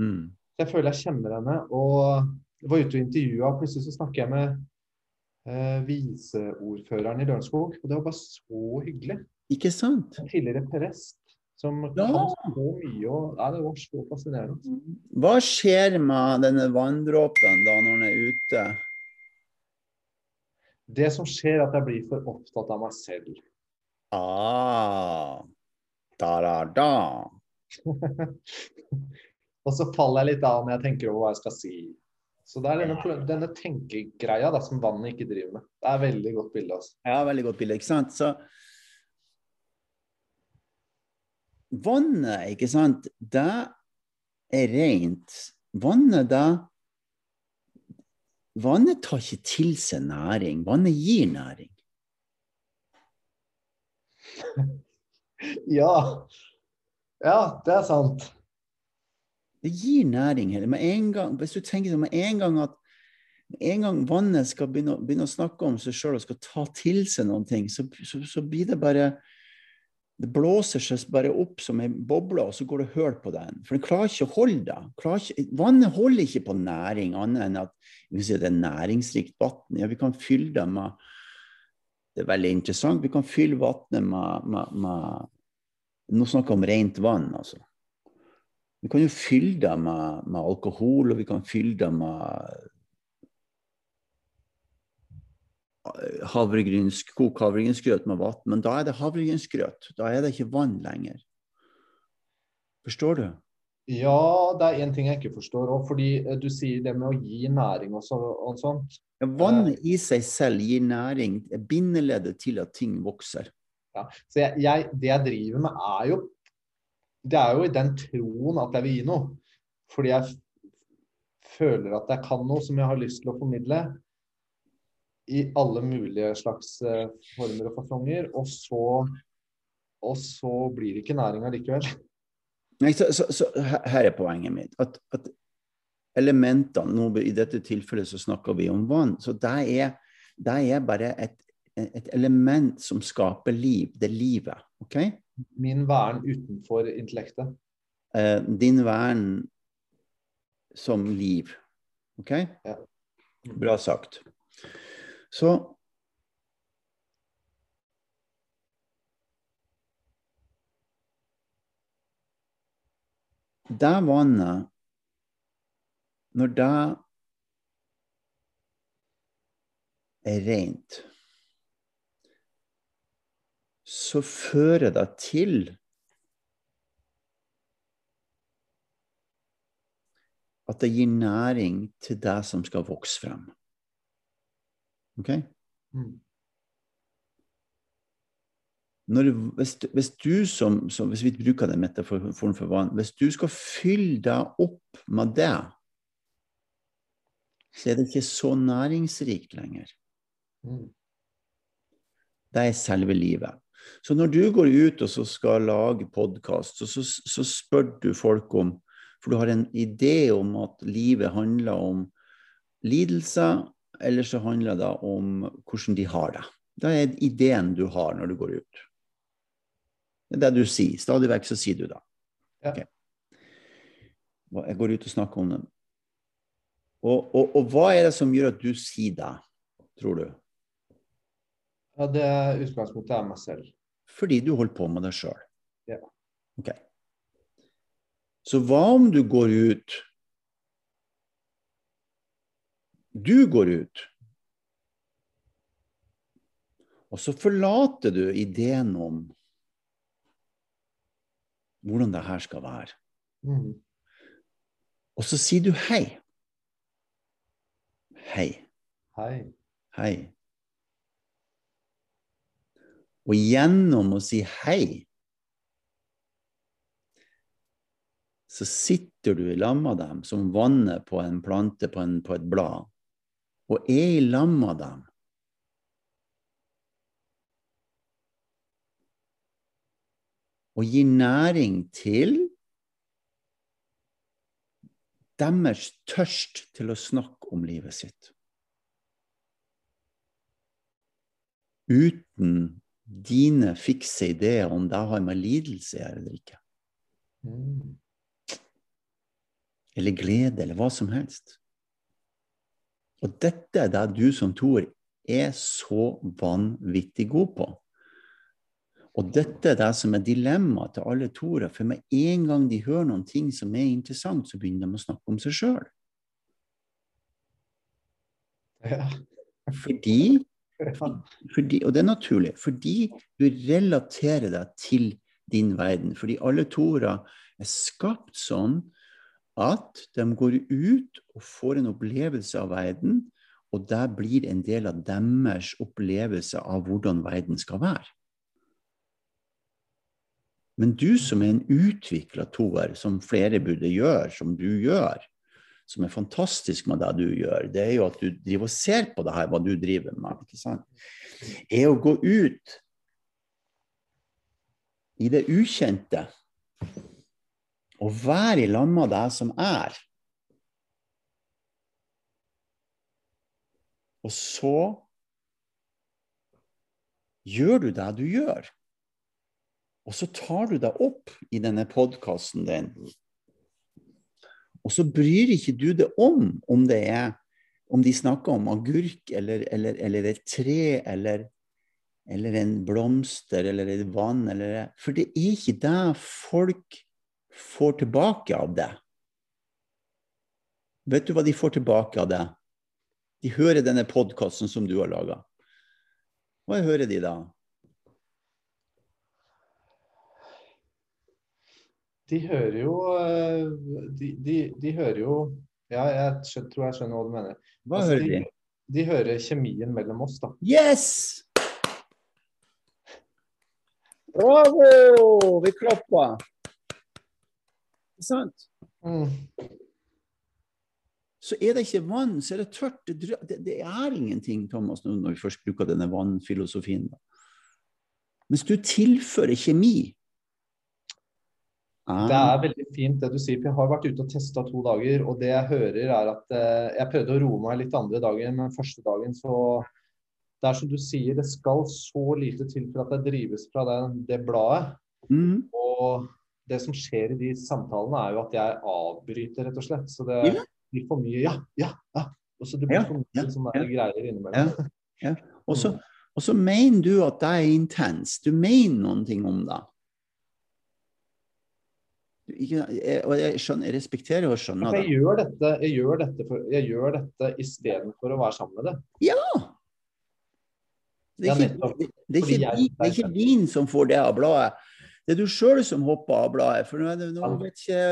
Mm. Jeg føler jeg kjenner henne. Og jeg var ute og intervjua, og plutselig så snakker jeg med eh, viseordføreren i Lørenskog. Og det var bare så hyggelig. Ikke sant? En tidligere prest som Ja. kan så mye. Og, ja, det var så fascinerende. Hva skjer med denne vanndråpen da når den er ute? Det som skjer, er at jeg blir for opptatt av meg selv. Ah, da, da, da. Og så faller jeg litt av når jeg tenker over hva jeg skal si. Så det er denne, denne tenkegreia da, som vannet ikke driver med. Det er et veldig godt bilde. Altså. Ja, veldig godt bilde, ikke sant? Så vannet, ikke sant, det er rent. Vannet, det Vannet tar ikke til seg næring. Vannet gir næring. *laughs* Ja. ja, det er sant. Det gir næring hele. Med en gang, hvis du tenker sånn med en gang at en gang vannet skal begynne, begynne å snakke om seg sjøl og skal ta til seg noen ting, så, så, så blir det bare Det blåser seg bare opp som ei boble, og så går det hull på den. For den klarer ikke å holde det. Vannet holder ikke på næring, annet enn at vi kan si at det er næringsrikt vann. Ja, vi kan fylle det med Det er veldig interessant. Vi kan fylle vannet med, med, med Nå snakker jeg om rent vann, altså. Vi kan jo fylle det med, med alkohol, og vi kan fylle det med havregryns, kok havregrynsgrøt med vann, men da er det havregrynsgrøt. Da er det ikke vann lenger. Forstår du? Ja, det er én ting jeg ikke forstår òg, fordi eh, du sier det med å gi næring og, så, og sånt. Ja, vannet i seg selv gir næring, bindeleddet til at ting vokser. Ja. Så jeg, jeg, det jeg driver med, er jo Det er jo i den troen at jeg vil gi noe. Fordi jeg føler at jeg kan noe som jeg har lyst til å formidle. I alle mulige slags eh, former og fasonger. Og så, og så blir det ikke næring allikevel. Nei, så, så, så her er poenget mitt. At, at elementene nå, I dette tilfellet så snakker vi om vann. Så det er, det er bare et, et element som skaper liv. Det er livet. ok? Min vern utenfor intellektet. Eh, din vern som liv. OK? Ja. Bra sagt. Så Det vannet Når det er rent, så fører det til at det gir næring til det som skal vokse frem. Ok? Mm. Når, hvis, hvis du som, som Hvis vi bruker den metaforen for vann Hvis du skal fylle deg opp med det, så er det ikke så næringsrikt lenger. Mm. Det er selve livet. Så når du går ut og så skal lage podkast, så, så, så spør du folk om For du har en idé om at livet handler om lidelser, eller så handler det om hvordan de har det. Det er ideen du har når du går ut. Det er det du sier. Stadig vekk så sier du det. Ja. Ok. Jeg går ut og snakker om det. Og, og, og hva er det som gjør at du sier det, tror du? Ja, det er utgangspunktet er meg selv. Fordi du holder på med det sjøl. Ja. Ok. Så hva om du går ut Du går ut, og så forlater du ideen om hvordan det her skal være. Mm. Og så sier du hei. Hei. Hei. Hei. Og gjennom å si hei, så sitter du i lag med dem som vannet på en plante på, en, på et blad, og er i lag med dem. Og gi næring til deres tørst til å snakke om livet sitt. Uten dine fikse ideer om det har med lidelse å gjøre eller ikke. Eller glede, eller hva som helst. Og dette er det du som toer er så vanvittig god på. Og dette er det som er dilemmaet til alle toere. For med en gang de hører noen ting som er interessant, så begynner de å snakke om seg sjøl. Ja. Fordi, fordi, og det er naturlig, fordi du relaterer deg til din verden. Fordi alle toere er skapt sånn at de går ut og får en opplevelse av verden, og det blir en del av deres opplevelse av hvordan verden skal være. Men du som er en utvikla toer, som flere burde gjøre, som du gjør, som er fantastisk med det du gjør, det er jo at du driver og ser på det her, hva du driver med, ikke sant? er å gå ut i det ukjente og være i lag med deg som er. Og så gjør du det du gjør. Og så tar du deg opp i denne podkasten din. Og så bryr ikke du deg om om det er om de snakker om agurk eller, eller, eller et tre eller, eller en blomster eller et vann. Eller, for det er ikke det folk får tilbake av det. Vet du hva de får tilbake av det? De hører denne podkasten som du har laga. Hva hører de da? De hører jo eh, De, de, de hører jo Ja, jeg tror jeg skjønner hva du mener. Hva Altså, hører de? De hører kjemien mellom oss, da. Yes! Bravo! Vi klapper. Ikke sant? Mm. Så er det ikke vann, så er det tørt. Det, det, det er ingenting, Thomas, når vi først bruker denne vannfilosofien. da. Mens du tilfører kjemi. Ah, Det er veldig fint det du sier, for jeg har vært ute og testa to dager, og det jeg hører er at eh, Jeg prøvde å roe meg litt andre dagen, men første dagen så Det er som du sier, det skal så lite til for at jeg drives fra det, det bladet. Mm. Og det som skjer i de samtalene, er jo at jeg avbryter, rett og slett. Så det blir for mye ja, ja, ja. Og så det blir for mye sånne ja. greier innimellom. Så, *laughs* og så mener du at det er intenst. Du mener noen ting om det. Ikke, jeg, og jeg, skjønner, jeg respekterer og skjønner det. jeg gjør dette, jeg gjør dette, for, jeg gjør dette istedenfor å være sammen med det. Ja! Det er ikke, det, det er ikke, det er ikke din som får det av bladet. Det er du sjøl som hopper av bladet. For nå, det- nå vet ikke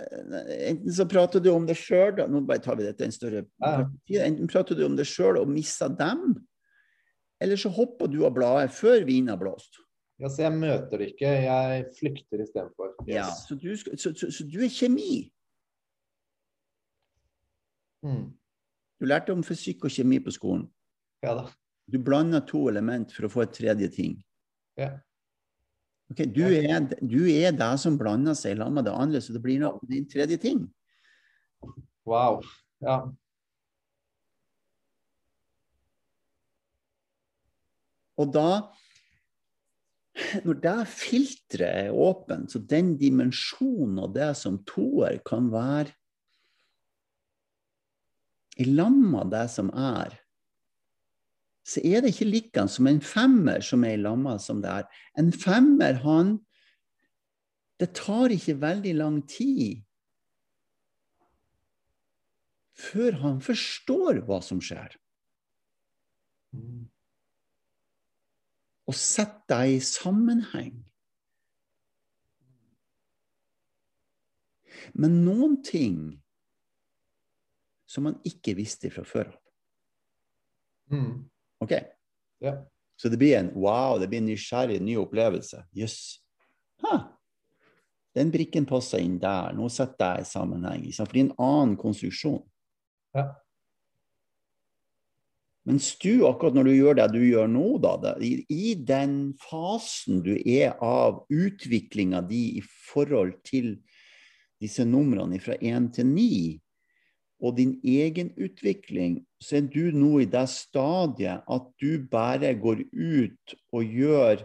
Enten så prater du om det sjøl, nå bare tar vi dette en større Ja. Enten prater du om det sjøl og mister dem, eller så hopper du av bladet før vinen har blåst. Ja, så jeg møter det ikke, jeg flykter istedenfor. Ja, så, du så, så, så du er kjemi. Mm. Du lærte om fysikk og kjemi på skolen. Ja da. Du blander to element for å få et tredje ting. Ja. Okay, Du er, du er det som blander seg sammen med det andre, så det blir noe, din tredje ting. Wow. Ja. Og da Når det filteret er åpent, så den dimensjonen av det som toer kan være i lamma det som er, så er det ikke like som en femmer som er i lamma som det er. En femmer, han Det tar ikke veldig lang tid før han forstår hva som skjer. Mm. Og sette deg i sammenheng. Men noen ting som man ikke visste fra før av. Mm. Ok, Ja. Så det blir en wow, det blir en nysgjerrig, ny opplevelse. Jøss. Yes. Den brikken passer inn der. Nå setter jeg i sammenheng. For det er en annen konstruksjon. Ja. Mens du, akkurat når du gjør det du gjør nå, da, i, den fasen du er av utviklinga di i forhold til disse numrene fra 1 til 9, og din egen utvikling, så er du nå i det stadiet at du bare går ut og gjør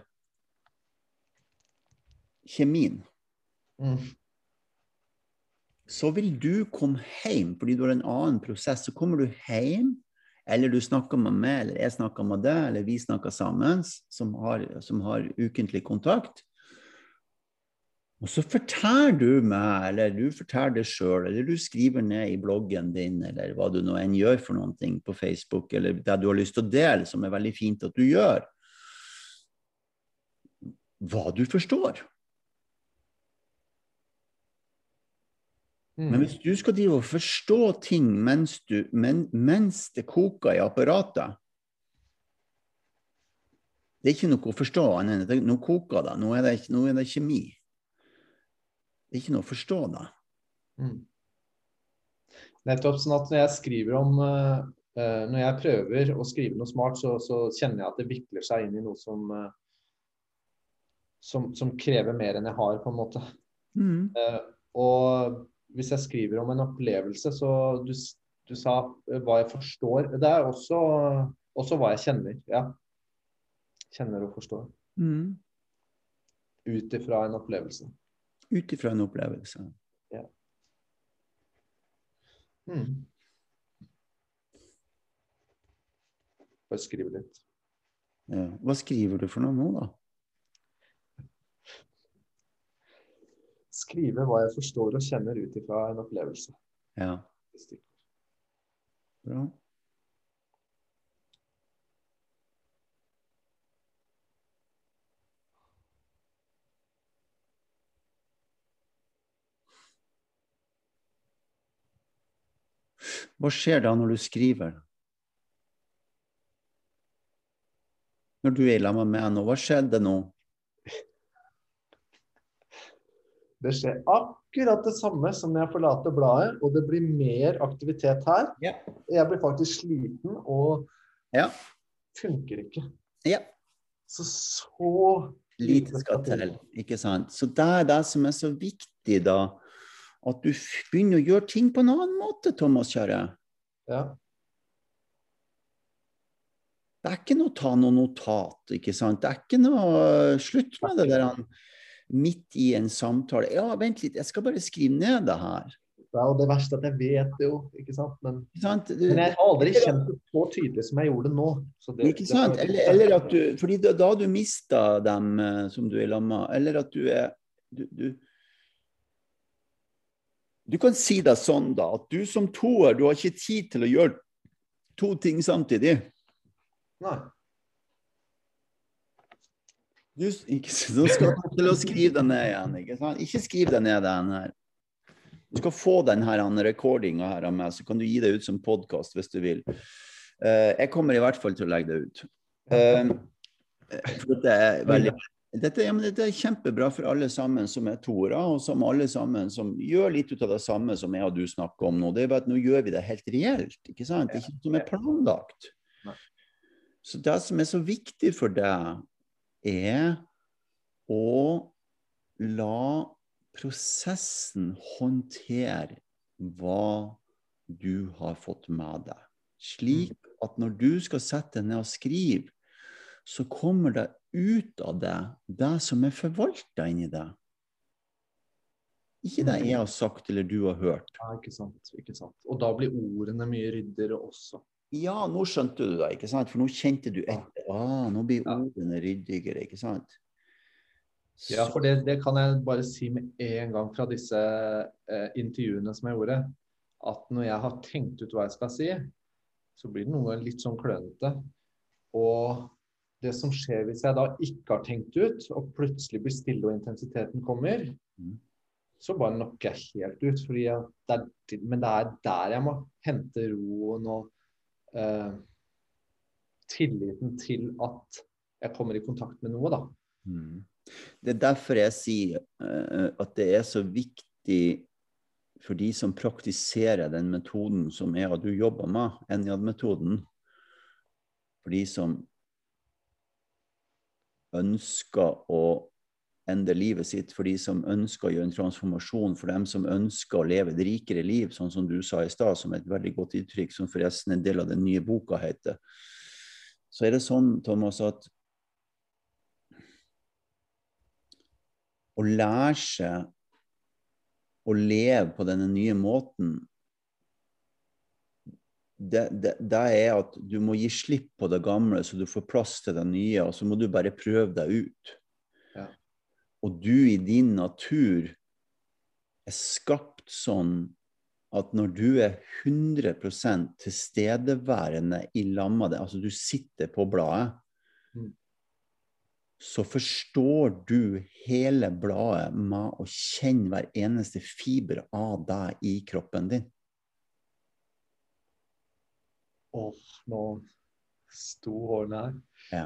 kjemien. Mm. Så vil du komme hjem fordi du har en annen prosess. Så kommer du hjem, eller du snakker med meg, eller jeg snakker med deg, eller vi snakker sammen, som har, som har ukentlig kontakt. Og så forteller du meg, eller du forteller det sjøl, eller du skriver ned i bloggen din, eller hva du nå enn gjør for noen ting på Facebook, eller det du har lyst til å dele, som er veldig fint at du gjør, hva du forstår. Mm. Men hvis du skal drive og forstå ting mens, du, men, mens det koker i apparatet Det er ikke noe å forstå annet enn at nå koker det. Nå er det, nå er det kjemi. Det er ikke noe å forstå da. Mm. Nettopp sånn at når jeg skriver om eh, Når jeg prøver å skrive noe smart, så, så kjenner jeg at det vikler seg inn i noe som, uh, som, som krever mer enn jeg har, på en måte. Mm. Uh, og hvis jeg skriver om en opplevelse, så du, du sa eh, hva jeg forstår. Det er også, også hva jeg kjenner. Ja. Kjenner og forstår. Mm. Ut ifra en opplevelse. Ut ifra en opplevelse. Mm. Bare skrive litt. Ja. Hva skriver du for noe nå, da? Skrive hva jeg forstår og kjenner ut ifra en opplevelse. Ja, bra. Hva skjer da når du skriver? Når du er sammen med meg nå, hva skjedde nå? Det skjer akkurat det samme som når jeg forlater bladet, og det blir mer aktivitet her. Ja. Jeg blir faktisk sliten og Ja. funker ikke. Ja. Så så Lite skal til, ikke sant? Så det er det som er så viktig, da. At du begynner å gjøre ting på en annen måte, Thomas kjære. Ja. Det er ikke noe å ta noe notat, ikke sant. Det er ikke noe Slutt med det der han, midt i en samtale. Ja, vent litt, jeg skal bare skrive ned det her. Ja, og det verste at jeg vet det jo, ikke sant. Men, sant? Du, men jeg har aldri kjent det så tydelig som jeg gjorde det nå. Så det, ikke sant? Eller, eller at du Fordi da, da du mista dem eh, som du er lamma, eller at du er du, du, du kan si det sånn, da, at du som toer, du har ikke tid til å gjøre to ting samtidig. Nei. Du, ikke, nå skal du til å skrive det ned igjen. Ikke, ikke skriv det ned den her. Du skal få denne recordinga her av meg, så kan du gi det ut som podkast hvis du vil. Uh, jeg kommer i hvert fall til å legge det ut. Uh, dette er veldig dette, ja, men dette er kjempebra for alle sammen som er toere, og som alle sammen som gjør litt ut av det samme som jeg og du snakker om nå. Det er bare at nå gjør vi det helt reelt, ikke sant? Det er ikke noe som er planlagt. Så det som er så viktig for deg, er å la prosessen håndtere hva du har fått med deg. Slik at når du skal sette deg ned og skrive, så kommer det ut av det det som er forvalta inni deg. Ikke det jeg har sagt eller du har hørt. Ja, ikke sant. Ikke sant. Og da blir ordene mye ryddigere også. Ja, nå skjønte du det, ikke sant? For nå kjente du etter. Ah, nå blir ordene ryddigere, ikke sant? Ja, for det, det kan jeg bare si med en gang fra disse eh, intervjuene som jeg gjorde, at når jeg har tenkt ut hva jeg skal si, så blir det ganger litt sånn klønete. Og det som skjer hvis jeg da ikke har tenkt ut, og plutselig blir stille og intensiteten kommer, Mm. så bare knocker jeg helt ut. Fordi jeg, det er, men det er der jeg må hente roen og eh, tilliten til at jeg kommer i kontakt med noe, da. Mm. Det er derfor jeg sier eh, at det er så viktig for de som praktiserer den metoden som er at du jobber med, Enjad-metoden. For de som ønsker å endre livet sitt, for de som ønsker å gjøre en transformasjon, for dem som ønsker å leve et rikere liv, sånn som du sa i stad, som et veldig godt uttrykk, som forresten en del av den nye boka heter. Så er det sånn, Thomas, at å lære seg å leve på denne nye måten det, det, det, er at du må gi slipp på det gamle, så du får plass til det nye. Og så må du bare prøve deg ut. Og du i din natur er skapt sånn at når du er 100 tilstedeværende i lamma det, altså du sitter på bladet, Mm. så forstår du hele bladet med å kjenne hver eneste fiber av deg i kroppen din. Åh, nå sto hårene her. Ja.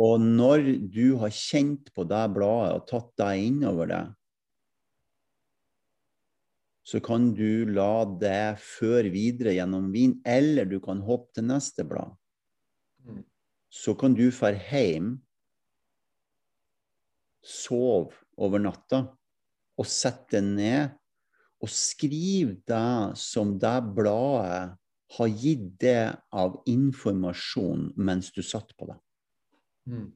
Og når du har kjent på det bladet og tatt deg innover det, så kan du la det føre videre gjennom vin, eller du kan hoppe til neste blad. Mm. Så kan du dra hjem, sove over natta og sette deg ned og skrive det som det bladet har gitt det av informasjon mens du satt på det. Mm.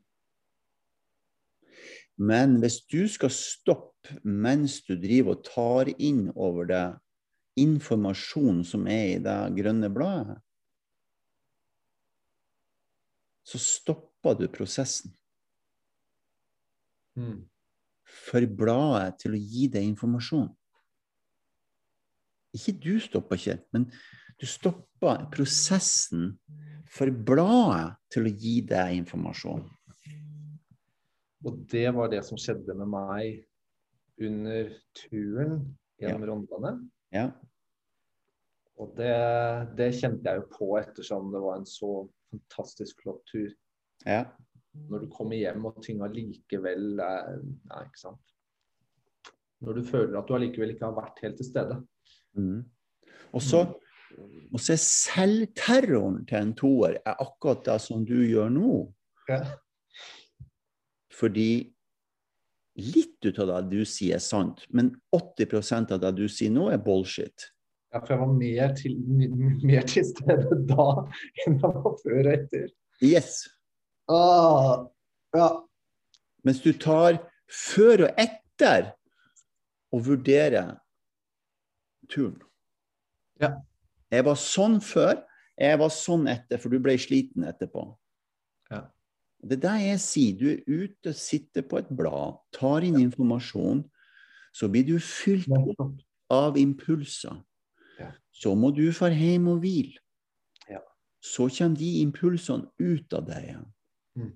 Men hvis du skal stoppe mens du driver og tar inn over det informasjon som er i det grønne bladet, så stopper du prosessen Mm. for bladet til å gi deg informasjon. Ikke du stopper ikke, men du stopper prosessen for bladet til å gi deg informasjon. Og det var det som skjedde med meg under turen gjennom Rondane. Ja. Og det, det kjente jeg jo på ettersom det var en så fantastisk flott tur. ja. Når du kommer hjem og ting allikevel er Nei, ikke sant. Når du føler at du allikevel ikke har vært helt til stede. Mm. Og så og så er selvterroren til en toer er akkurat det som du gjør nå. Ja. Fordi litt ut av det du sier, er sant, men 80% av det du sier nå, er bullshit. Ja, for jeg var mer til, mer til stede da enn jeg var før og etter. Yes. Ah, ja. Mens du tar før og etter og vurderer turen. Ja. Jeg var sånn før, jeg var sånn etter, for du ble sliten etterpå. Ja. Det er det jeg sier. Du er ute, sitter på et blad, tar inn informasjon. Så blir du fylt opp av impulser. Ja. Så må du dra hjem og hvile. Ja. Så kommer de impulsene ut av deg igjen. Mm.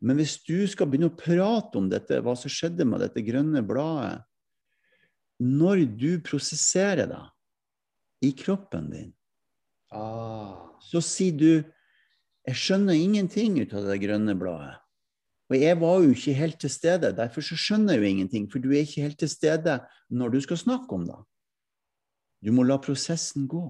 Men hvis du skal begynne å prate om dette, hva som skjedde med dette grønne bladet Når du prosesserer det i kroppen din, Ah, så sier du Jeg skjønner ingenting ut av det grønne bladet. Og jeg var jo ikke helt til stede, derfor så skjønner jeg jo ingenting. For du er ikke helt til stede når du skal snakke om det. Du må la prosessen gå.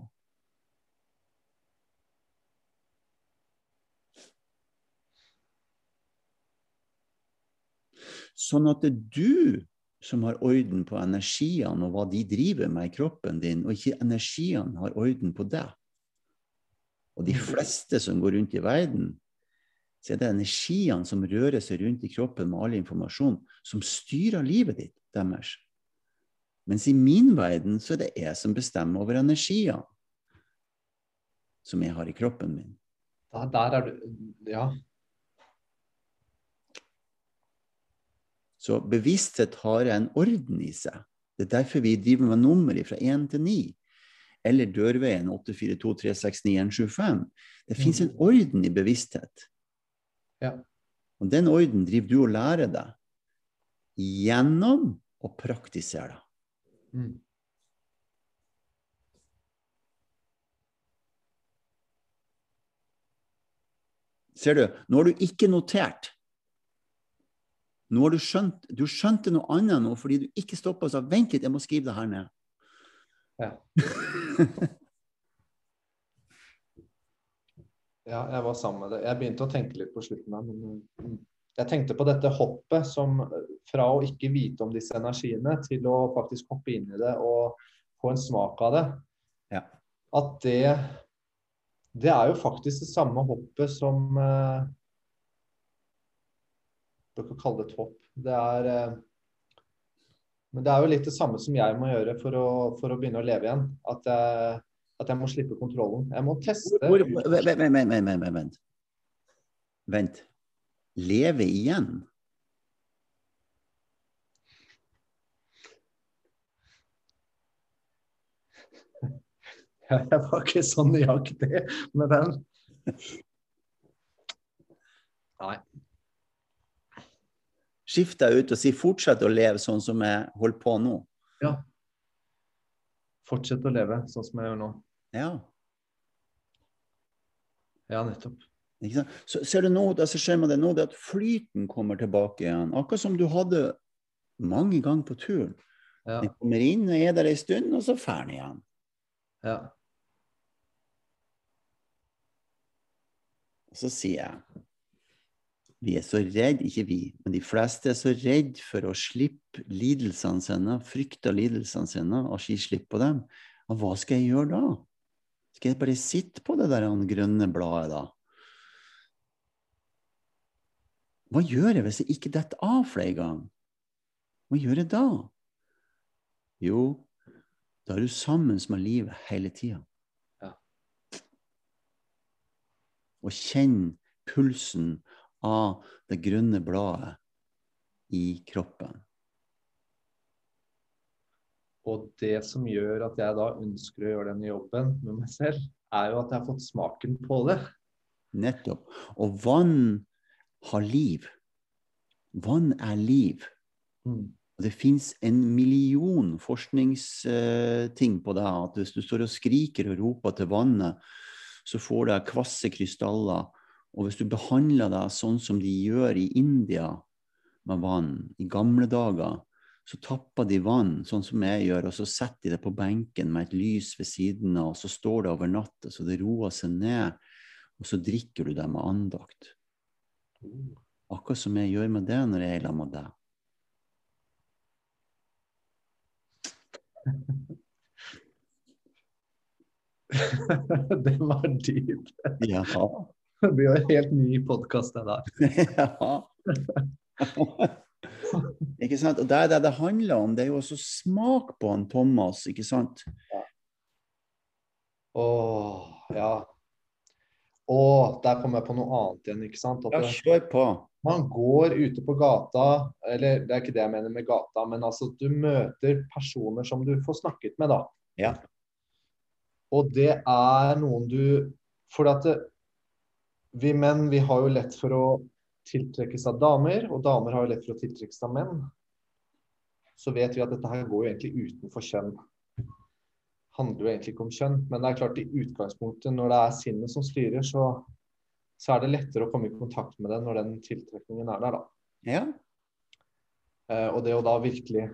Sånn at du som har orden på energiene og hva de driver med i kroppen din, og ikke energiene har orden på deg. Og de fleste som går rundt i verden, så er det energiene som rører seg rundt i kroppen med all informasjon, som styrer livet ditt deres. Mens i min verden så er det jeg som bestemmer over energiene som jeg har i kroppen min. der, der er du Ja. Så bevissthet har en orden i seg. Det er derfor vi driver med nummer fra 1 til 9. Eller dørveien 842369175. Det fins en orden i bevissthet. Ja. Og den orden driver du og lærer deg gjennom å praktisere det. Mm. Ser du, nå har du ikke notert. Nå har du skjønt du skjønte noe annet nå fordi du ikke stoppa og sa vent litt, jeg må skrive det her ned. Ja. *laughs* Ja, jeg var sammen med det. Jeg begynte å tenke litt på slutten her, men mm. jeg tenkte på dette hoppet som fra å ikke vite om disse energiene, til å faktisk hoppe inn i det og få en smak av det. Ja. At det Det er jo faktisk det samme hoppet som eh, ikke kalle det et hopp. Det er eh, Men det er jo litt det samme som jeg må gjøre for å, for å begynne å leve igjen. At jeg at jeg må slippe kontrollen. Jeg må teste. Hvor, vent, vent, vent, vent. Vent. Leve igjen? *laughs* Jeg var ikke så nøyaktig med den. *laughs* Nei. Skift deg ut og si 'fortsett å leve sånn som jeg holder på nå'. Ja. Fortsett å leve sånn som jeg gjør nå. Ja. Ja, nettopp. Så ser du nå, som skjer med det nå, det er at flyten kommer tilbake igjen. Akkurat som du hadde mange ganger på turen. Ja. Den kommer inn og er der en stund, og så drar den igjen. ja. Og så sier jeg vi er så redd, ikke vi, men de fleste er så redd for å slippe lidelsene sine, frykter lidelsene sine, og si slippe på dem. Og hva skal jeg gjøre da? Skal jeg bare sitte på det der grønne bladet, da? Hva gjør jeg hvis jeg ikke detter av flere ganger? Hva gjør jeg da? Jo, da er du sammen med livet hele tida. Ja. Og kjenn pulsen av det grønne bladet i kroppen. Og det som gjør at jeg da ønsker å gjøre denne jobben med meg selv, er jo at jeg har fått smaken på det. Nettopp. Og vann har liv. Vann er liv. Mm. Og det fins en million forskningsting på det. At hvis du står og skriker og roper til vannet, så får du kvasse krystaller. Og hvis du behandler deg sånn som de gjør i India med vann i gamle dager, så tapper de vann, sånn som jeg gjør, og så setter de det på benken med et lys ved siden av, og så står det over natta, så det roer seg ned, og så drikker du det med andakt. Akkurat som jeg gjør med det når jeg er sammen med deg. *laughs* det var dypt. Ja. *laughs* Det blir jo en helt ny podkast, det der. *laughs* ja. ikke sant? Og det er det det handler om. Det er jo også smak på han Thomas, ikke sant? Åh, ja. Og der kom jeg på noe annet igjen, ikke sant. Ja, kjør på. man går ute på gata, eller det er ikke det jeg mener med gata, men altså du møter personer som du får snakket med, da. Ja. Og det er noen du For at det, vi menn, vi har jo lett for å tiltrekkes av damer, og damer har jo lett for å tiltrekkes av menn. Så vet vi at dette her går jo egentlig utenfor kjønn. Handler jo egentlig ikke om kjønn. Men det er klart i utgangspunktet, når det er sinnet som styrer, så, så er det lettere å komme i kontakt med det når den tiltrekningen er der, da. Ja. Uh, og det å da virkelig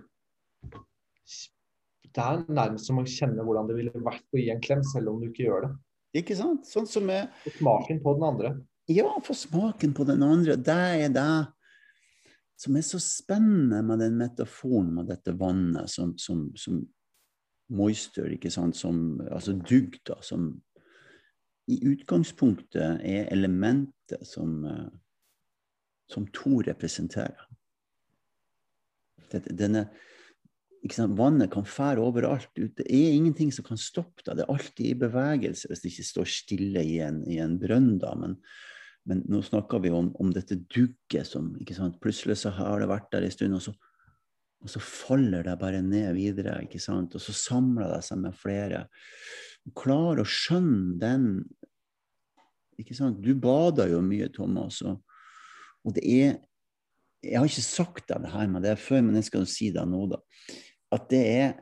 Det er nærmest som å kjenne hvordan det ville vært å gi en klem, selv om du ikke gjør det. Ikke sant? Sånn som Og smaken på den andre. Ja, få smaken på den andre. Det er det som er så spennende med den metaforen med dette vannet som, som, som moisture, ikke sant, som altså dugd, da, som i utgangspunktet er elementet som, eh, som to representerer. Denne, vannet kan fære overalt. Det er ingenting som kan stoppe deg. Det er alltid i bevegelse hvis det ikke står stille i en, i en brønn. da, men men nå snakker vi om, om dette dugget som? Plutselig så har det vært der en stund, og så, og så faller det bare ned videre. ikke sant? Og så samler det seg med flere. Klar å skjønne den ikke sant? Du bader jo mye, Thomas. Og, og det er Jeg har ikke sagt deg det her med det før, men jeg skal si det nå, da at det er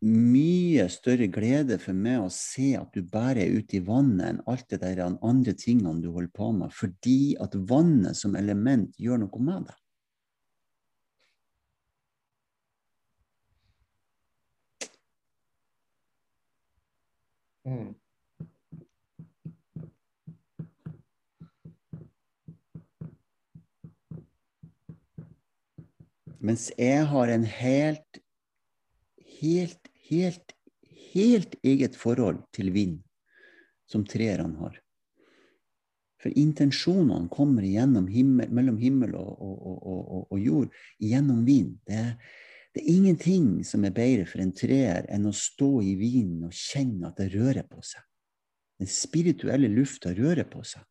mye større glede for meg å se at du bærer ut i vannet enn alt det der andre tingene du holder på med, fordi at vannet som element gjør noe med deg. Mm. Mens jeg har en helt helt, helt, helt eget forhold til vind, som trærne har. For intensjonene kommer himmel, mellom himmel og, og, og, og jord gjennom vind. Det, det, er ingenting som er bedre for en treer enn å stå i vinden og kjenne at det rører på seg. Den spirituelle lufta rører på seg.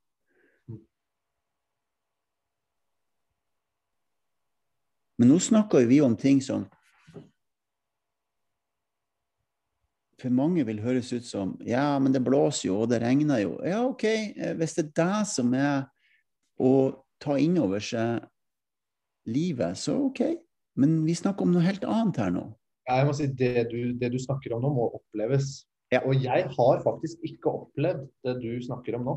Men nå snakker vi om ting som for mange vil høres ut som Ja, men det blåser jo, og det regner jo. Ja, OK, hvis det er det som er å ta inn over seg livet, så OK. Men vi snakker om noe helt annet her nå. Jeg må si det du, det du snakker om nå, må oppleves. Ja. Og jeg har faktisk ikke opplevd det du snakker om nå.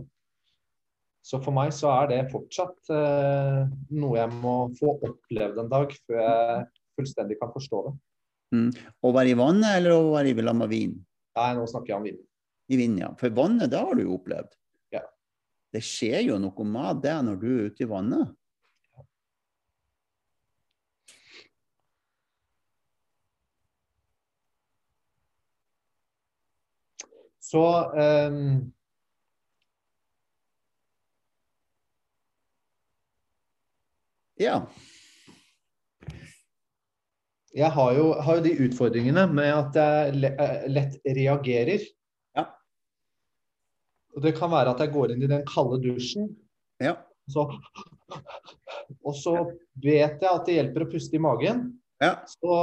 Så for meg så er det fortsatt eh, noe jeg må få opplevd en dag før jeg fullstendig kan forstå det. Mm. Være i vannet eller å være i lag med vin? Nei, nå snakker jeg om vin. I vind, ja. For vannet, det har du jo opplevd. Ja. Det skjer jo noe med det når du er ute i vannet. Så um Ja. Jeg har jo, har jo, de utfordringene med at jeg eh, lett reagerer. Ja. Og det kan være at jeg går inn i den kalde dusjen. Ja. Så, og så vet jeg at det hjelper å puste i magen. Ja. Så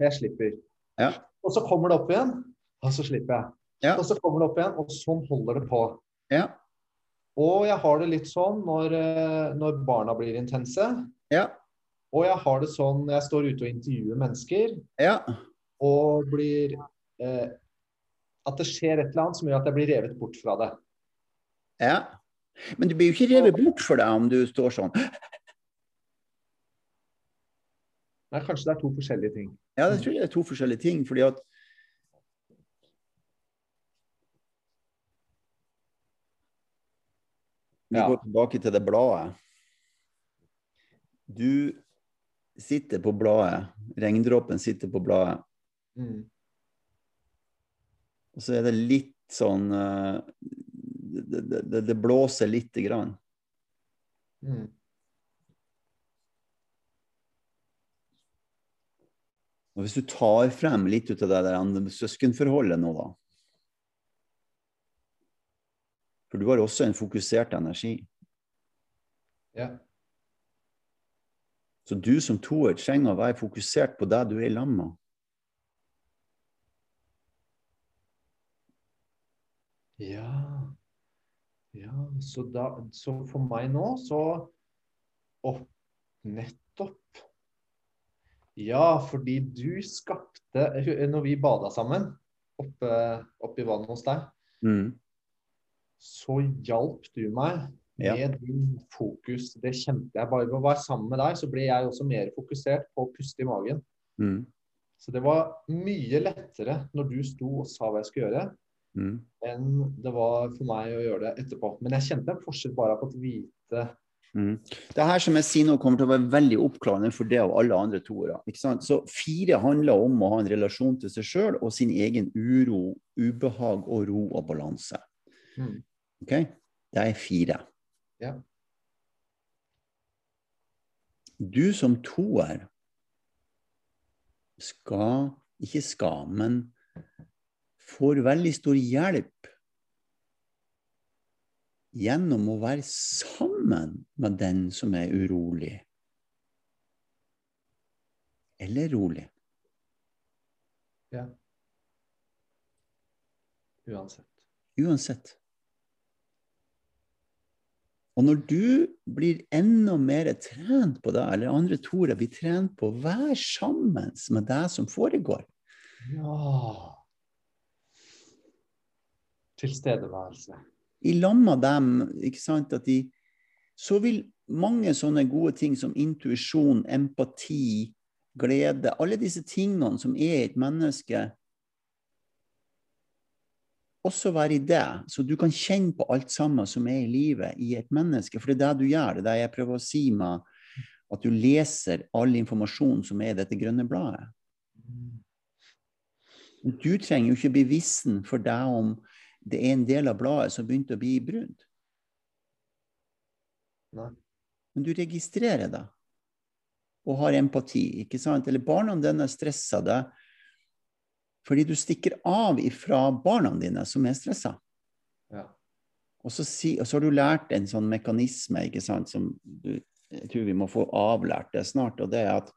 jeg slipper. Ja. Og så kommer det opp igjen, og så slipper jeg. Ja. Og så kommer det opp igjen, og sånn holder det på. Ja. Og jeg har det litt sånn når, eh, når barna blir intense. Ja. Og jeg har det sånn jeg står ute og intervjuer mennesker Ja. og blir eh, At det skjer et eller annet som gjør at jeg blir revet bort fra det. ja. Men du blir jo ikke revet bort for deg om du står sånn. Nei, kanskje det er to forskjellige ting. Ja, det tror jeg er to forskjellige ting. fordi at Vi Ja. går tilbake til det bladet. Du sitter på bladet. Regndråpen sitter på bladet. Mm. Og så er det litt sånn eh, Det, det, det, det blåser lite grann. Mm. Og hvis du tar frem litt ut av det der søskenforholdet nå, da For du har også en fokusert energi. Ja. Så du som toer trenger å være fokusert på det du er i lag med. Ja. ja så, da, så for meg nå, så opp, nettopp. Ja, fordi du skapte Når vi bada sammen oppe, oppe i vannet hos deg, Mm. så hjalp du meg Ja. med din fokus. Det kjente jeg. Bare ved å være sammen med deg, så ble jeg også mer fokusert på å puste i magen. Mm. Så det var mye lettere når du sto og sa hva jeg skulle gjøre, Mm. enn det var for meg å gjøre det etterpå. Men jeg kjente en forskjell bare på å vite Mm. Det her som jeg sier nå kommer til å være veldig oppklarende for det og alle andre toere. Så fire handler om å ha en relasjon til seg sjøl og sin egen uro, ubehag og ro og balanse. mm, Ok? Det er fire. Ja. Du som toer skal Ikke skal, men får veldig stor hjelp gjennom å være sammen med den som er urolig. Eller rolig. ja. Uansett. Uansett. Og når du blir enda mer trent på det, eller andre toere blir trent på å være sammen med det som foregår Ja Tilstedeværelse. I lag med dem, ikke sant, at de Så vil mange sånne gode ting som intuisjon, empati, glede, alle disse tingene som er i et menneske også være i det, så du kan kjenne på alt sammen som er i livet i et menneske. For det er det du gjør. Det er det jeg prøver å si med at du leser all informasjon som er i dette grønne bladet. Du trenger jo ikke bli for deg om det er en del av bladet som begynte å bli brunt. Men du registrerer det og har empati, ikke sant? Eller barna dine stresser deg fordi du stikker av ifra barna dine som er stressa. Ja. Og så, si, og så har du lært en sånn mekanisme ikke sant, som du, jeg tror vi må få avlært det snart, og det er at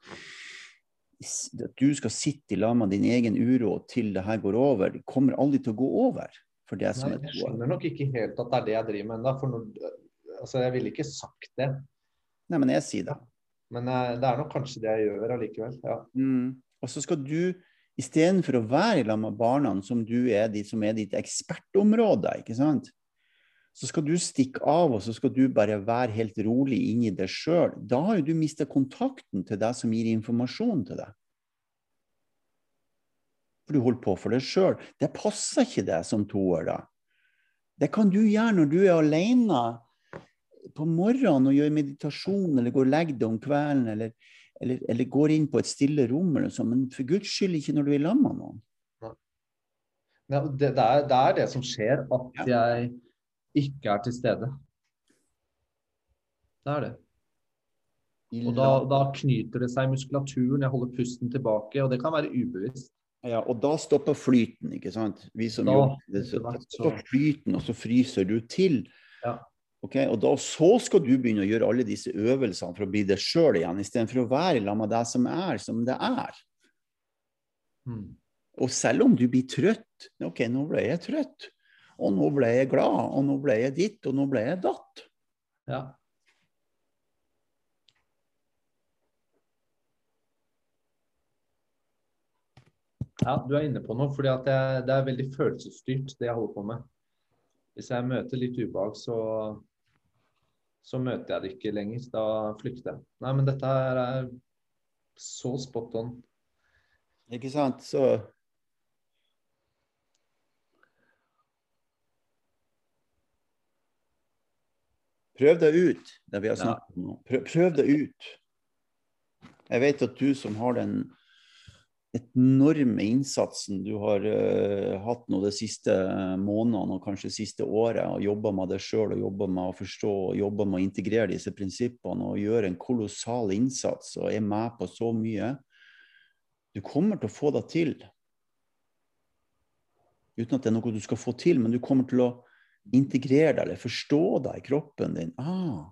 at du skal sitte i lag med din egen uro til det her går over. Det kommer aldri til å gå over. for det som Nei, jeg skjønner nok ikke helt at det er det jeg driver med ennå. For når, altså, jeg ville ikke sagt det. Nei, men jeg sier det. Men eh, det er nok kanskje det jeg gjør allikevel. Ja. Mm. Og så skal du, istedenfor å være lag med barna som du er som er ditt ekspertområde, ikke sant? så skal du stikke av, og så skal du bare være helt rolig inni deg sjøl. Da har jo du mista kontakten til deg som gir informasjon til deg. For du holder på for deg sjøl. Det passer ikke deg som toer, da. Det kan du gjøre når du er alene på morgenen og gjør meditasjon, eller går og legger deg om kvelden, eller, eller, eller går inn på et stille rom, eller sånn. men for guds skyld ikke når du er sammen med noen. Ja, det, det, er, det er det som skjer, at jeg ikke er til stede. Det er det. Og da, da knyter det seg i muskulaturen, jeg holder pusten tilbake, og det kan være ubevisst. Ja, og da stopper flyten, ikke sant? Vi som Da- jobber, det, så, så, stopper flyten, og så fryser du til. Ja. Ok, Og da, så skal du begynne å gjøre alle disse øvelsene for å bli deg sjøl igjen, istedenfor å være sammen med deg som er som det er. Mm. Og selv om du blir trøtt Ok, nå ble jeg trøtt. Og nå ble jeg glad, og nå ble jeg ditt, og nå ble jeg datt. Ja. Ja, du er inne på noe, fordi jeg, det er veldig følelsesstyrt, det jeg holder på med. Hvis jeg møter litt ubehag, så, så møter jeg det ikke lenger. Da flykter jeg. Nei, men dette her er så spot on. Ikke sant? Så Prøv deg ut, det vi har snakket om nå. Prøv, prøv deg ut. Jeg vet at du som har den enorme innsatsen du har uh, hatt nå de siste månedene og kanskje siste året, og jobba med deg sjøl og jobba med å forstå og jobba med å integrere disse prinsippene og gjøre en kolossal innsats og er med på så mye. Du kommer til å få det til. Uten at det er noe du skal få til, men du kommer til å integrere deg eller forstå deg i kroppen din. Ah.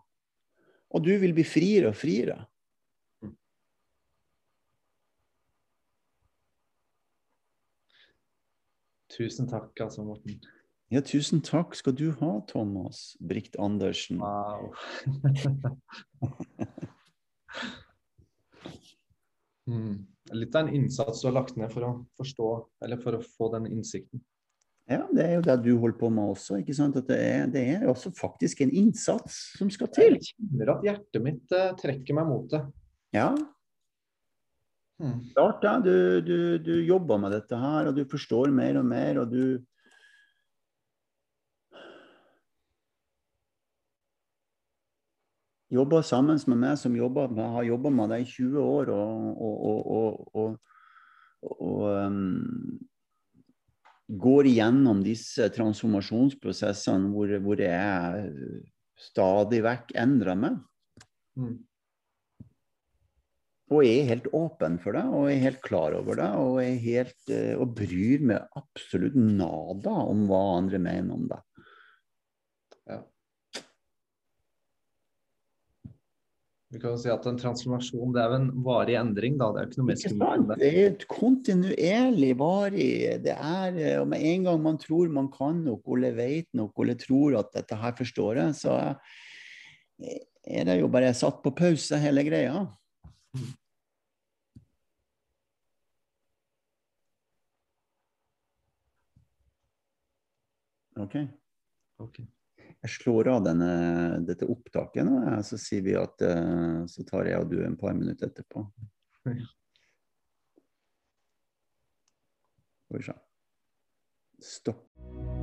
Og du vil bli friere og friere. Tusen takk, altså, Morten. Ja, tusen takk skal du ha, Thomas Brikt Andersen. Wow. *laughs* mm. Litt av en innsats du har lagt ned for å forstå, eller for å få den innsikten. Ja, det er jo det du holder på med også. ikke sant? At det er, det er også faktisk en innsats som skal til. Jeg kjenner at hjertet mitt eh, trekker meg mot det. Ja. Klart det. Du, du, du jobber med dette her, og du forstår mer og mer, og du Jobber sammen med meg som jobber har jobba med deg i 20 år, og, og, og, og um, går igjennom disse transformasjonsprosessene hvor, hvor jeg stadig vekk endrer meg. Mm. Og er helt åpen for det, og er helt klar over det. Og, helt, eh, og bryr meg absolutt nada om hva andre mener om det. Vi kan jo si at en transformasjon det er jo en varig endring, da. Det er ikke noe mer. Det er et kontinuerlig, varig. Det er, eh, og med en gang man tror man kan noe, eller vet noe, eller tror at dette her forstår jeg, så er det jo bare satt på pause, hele greia. OK. okay. Jeg slår av denne, dette opptaket nå, så sier vi at eh, så tar jeg og du en par minutter etterpå. Skal vi se. Stopp.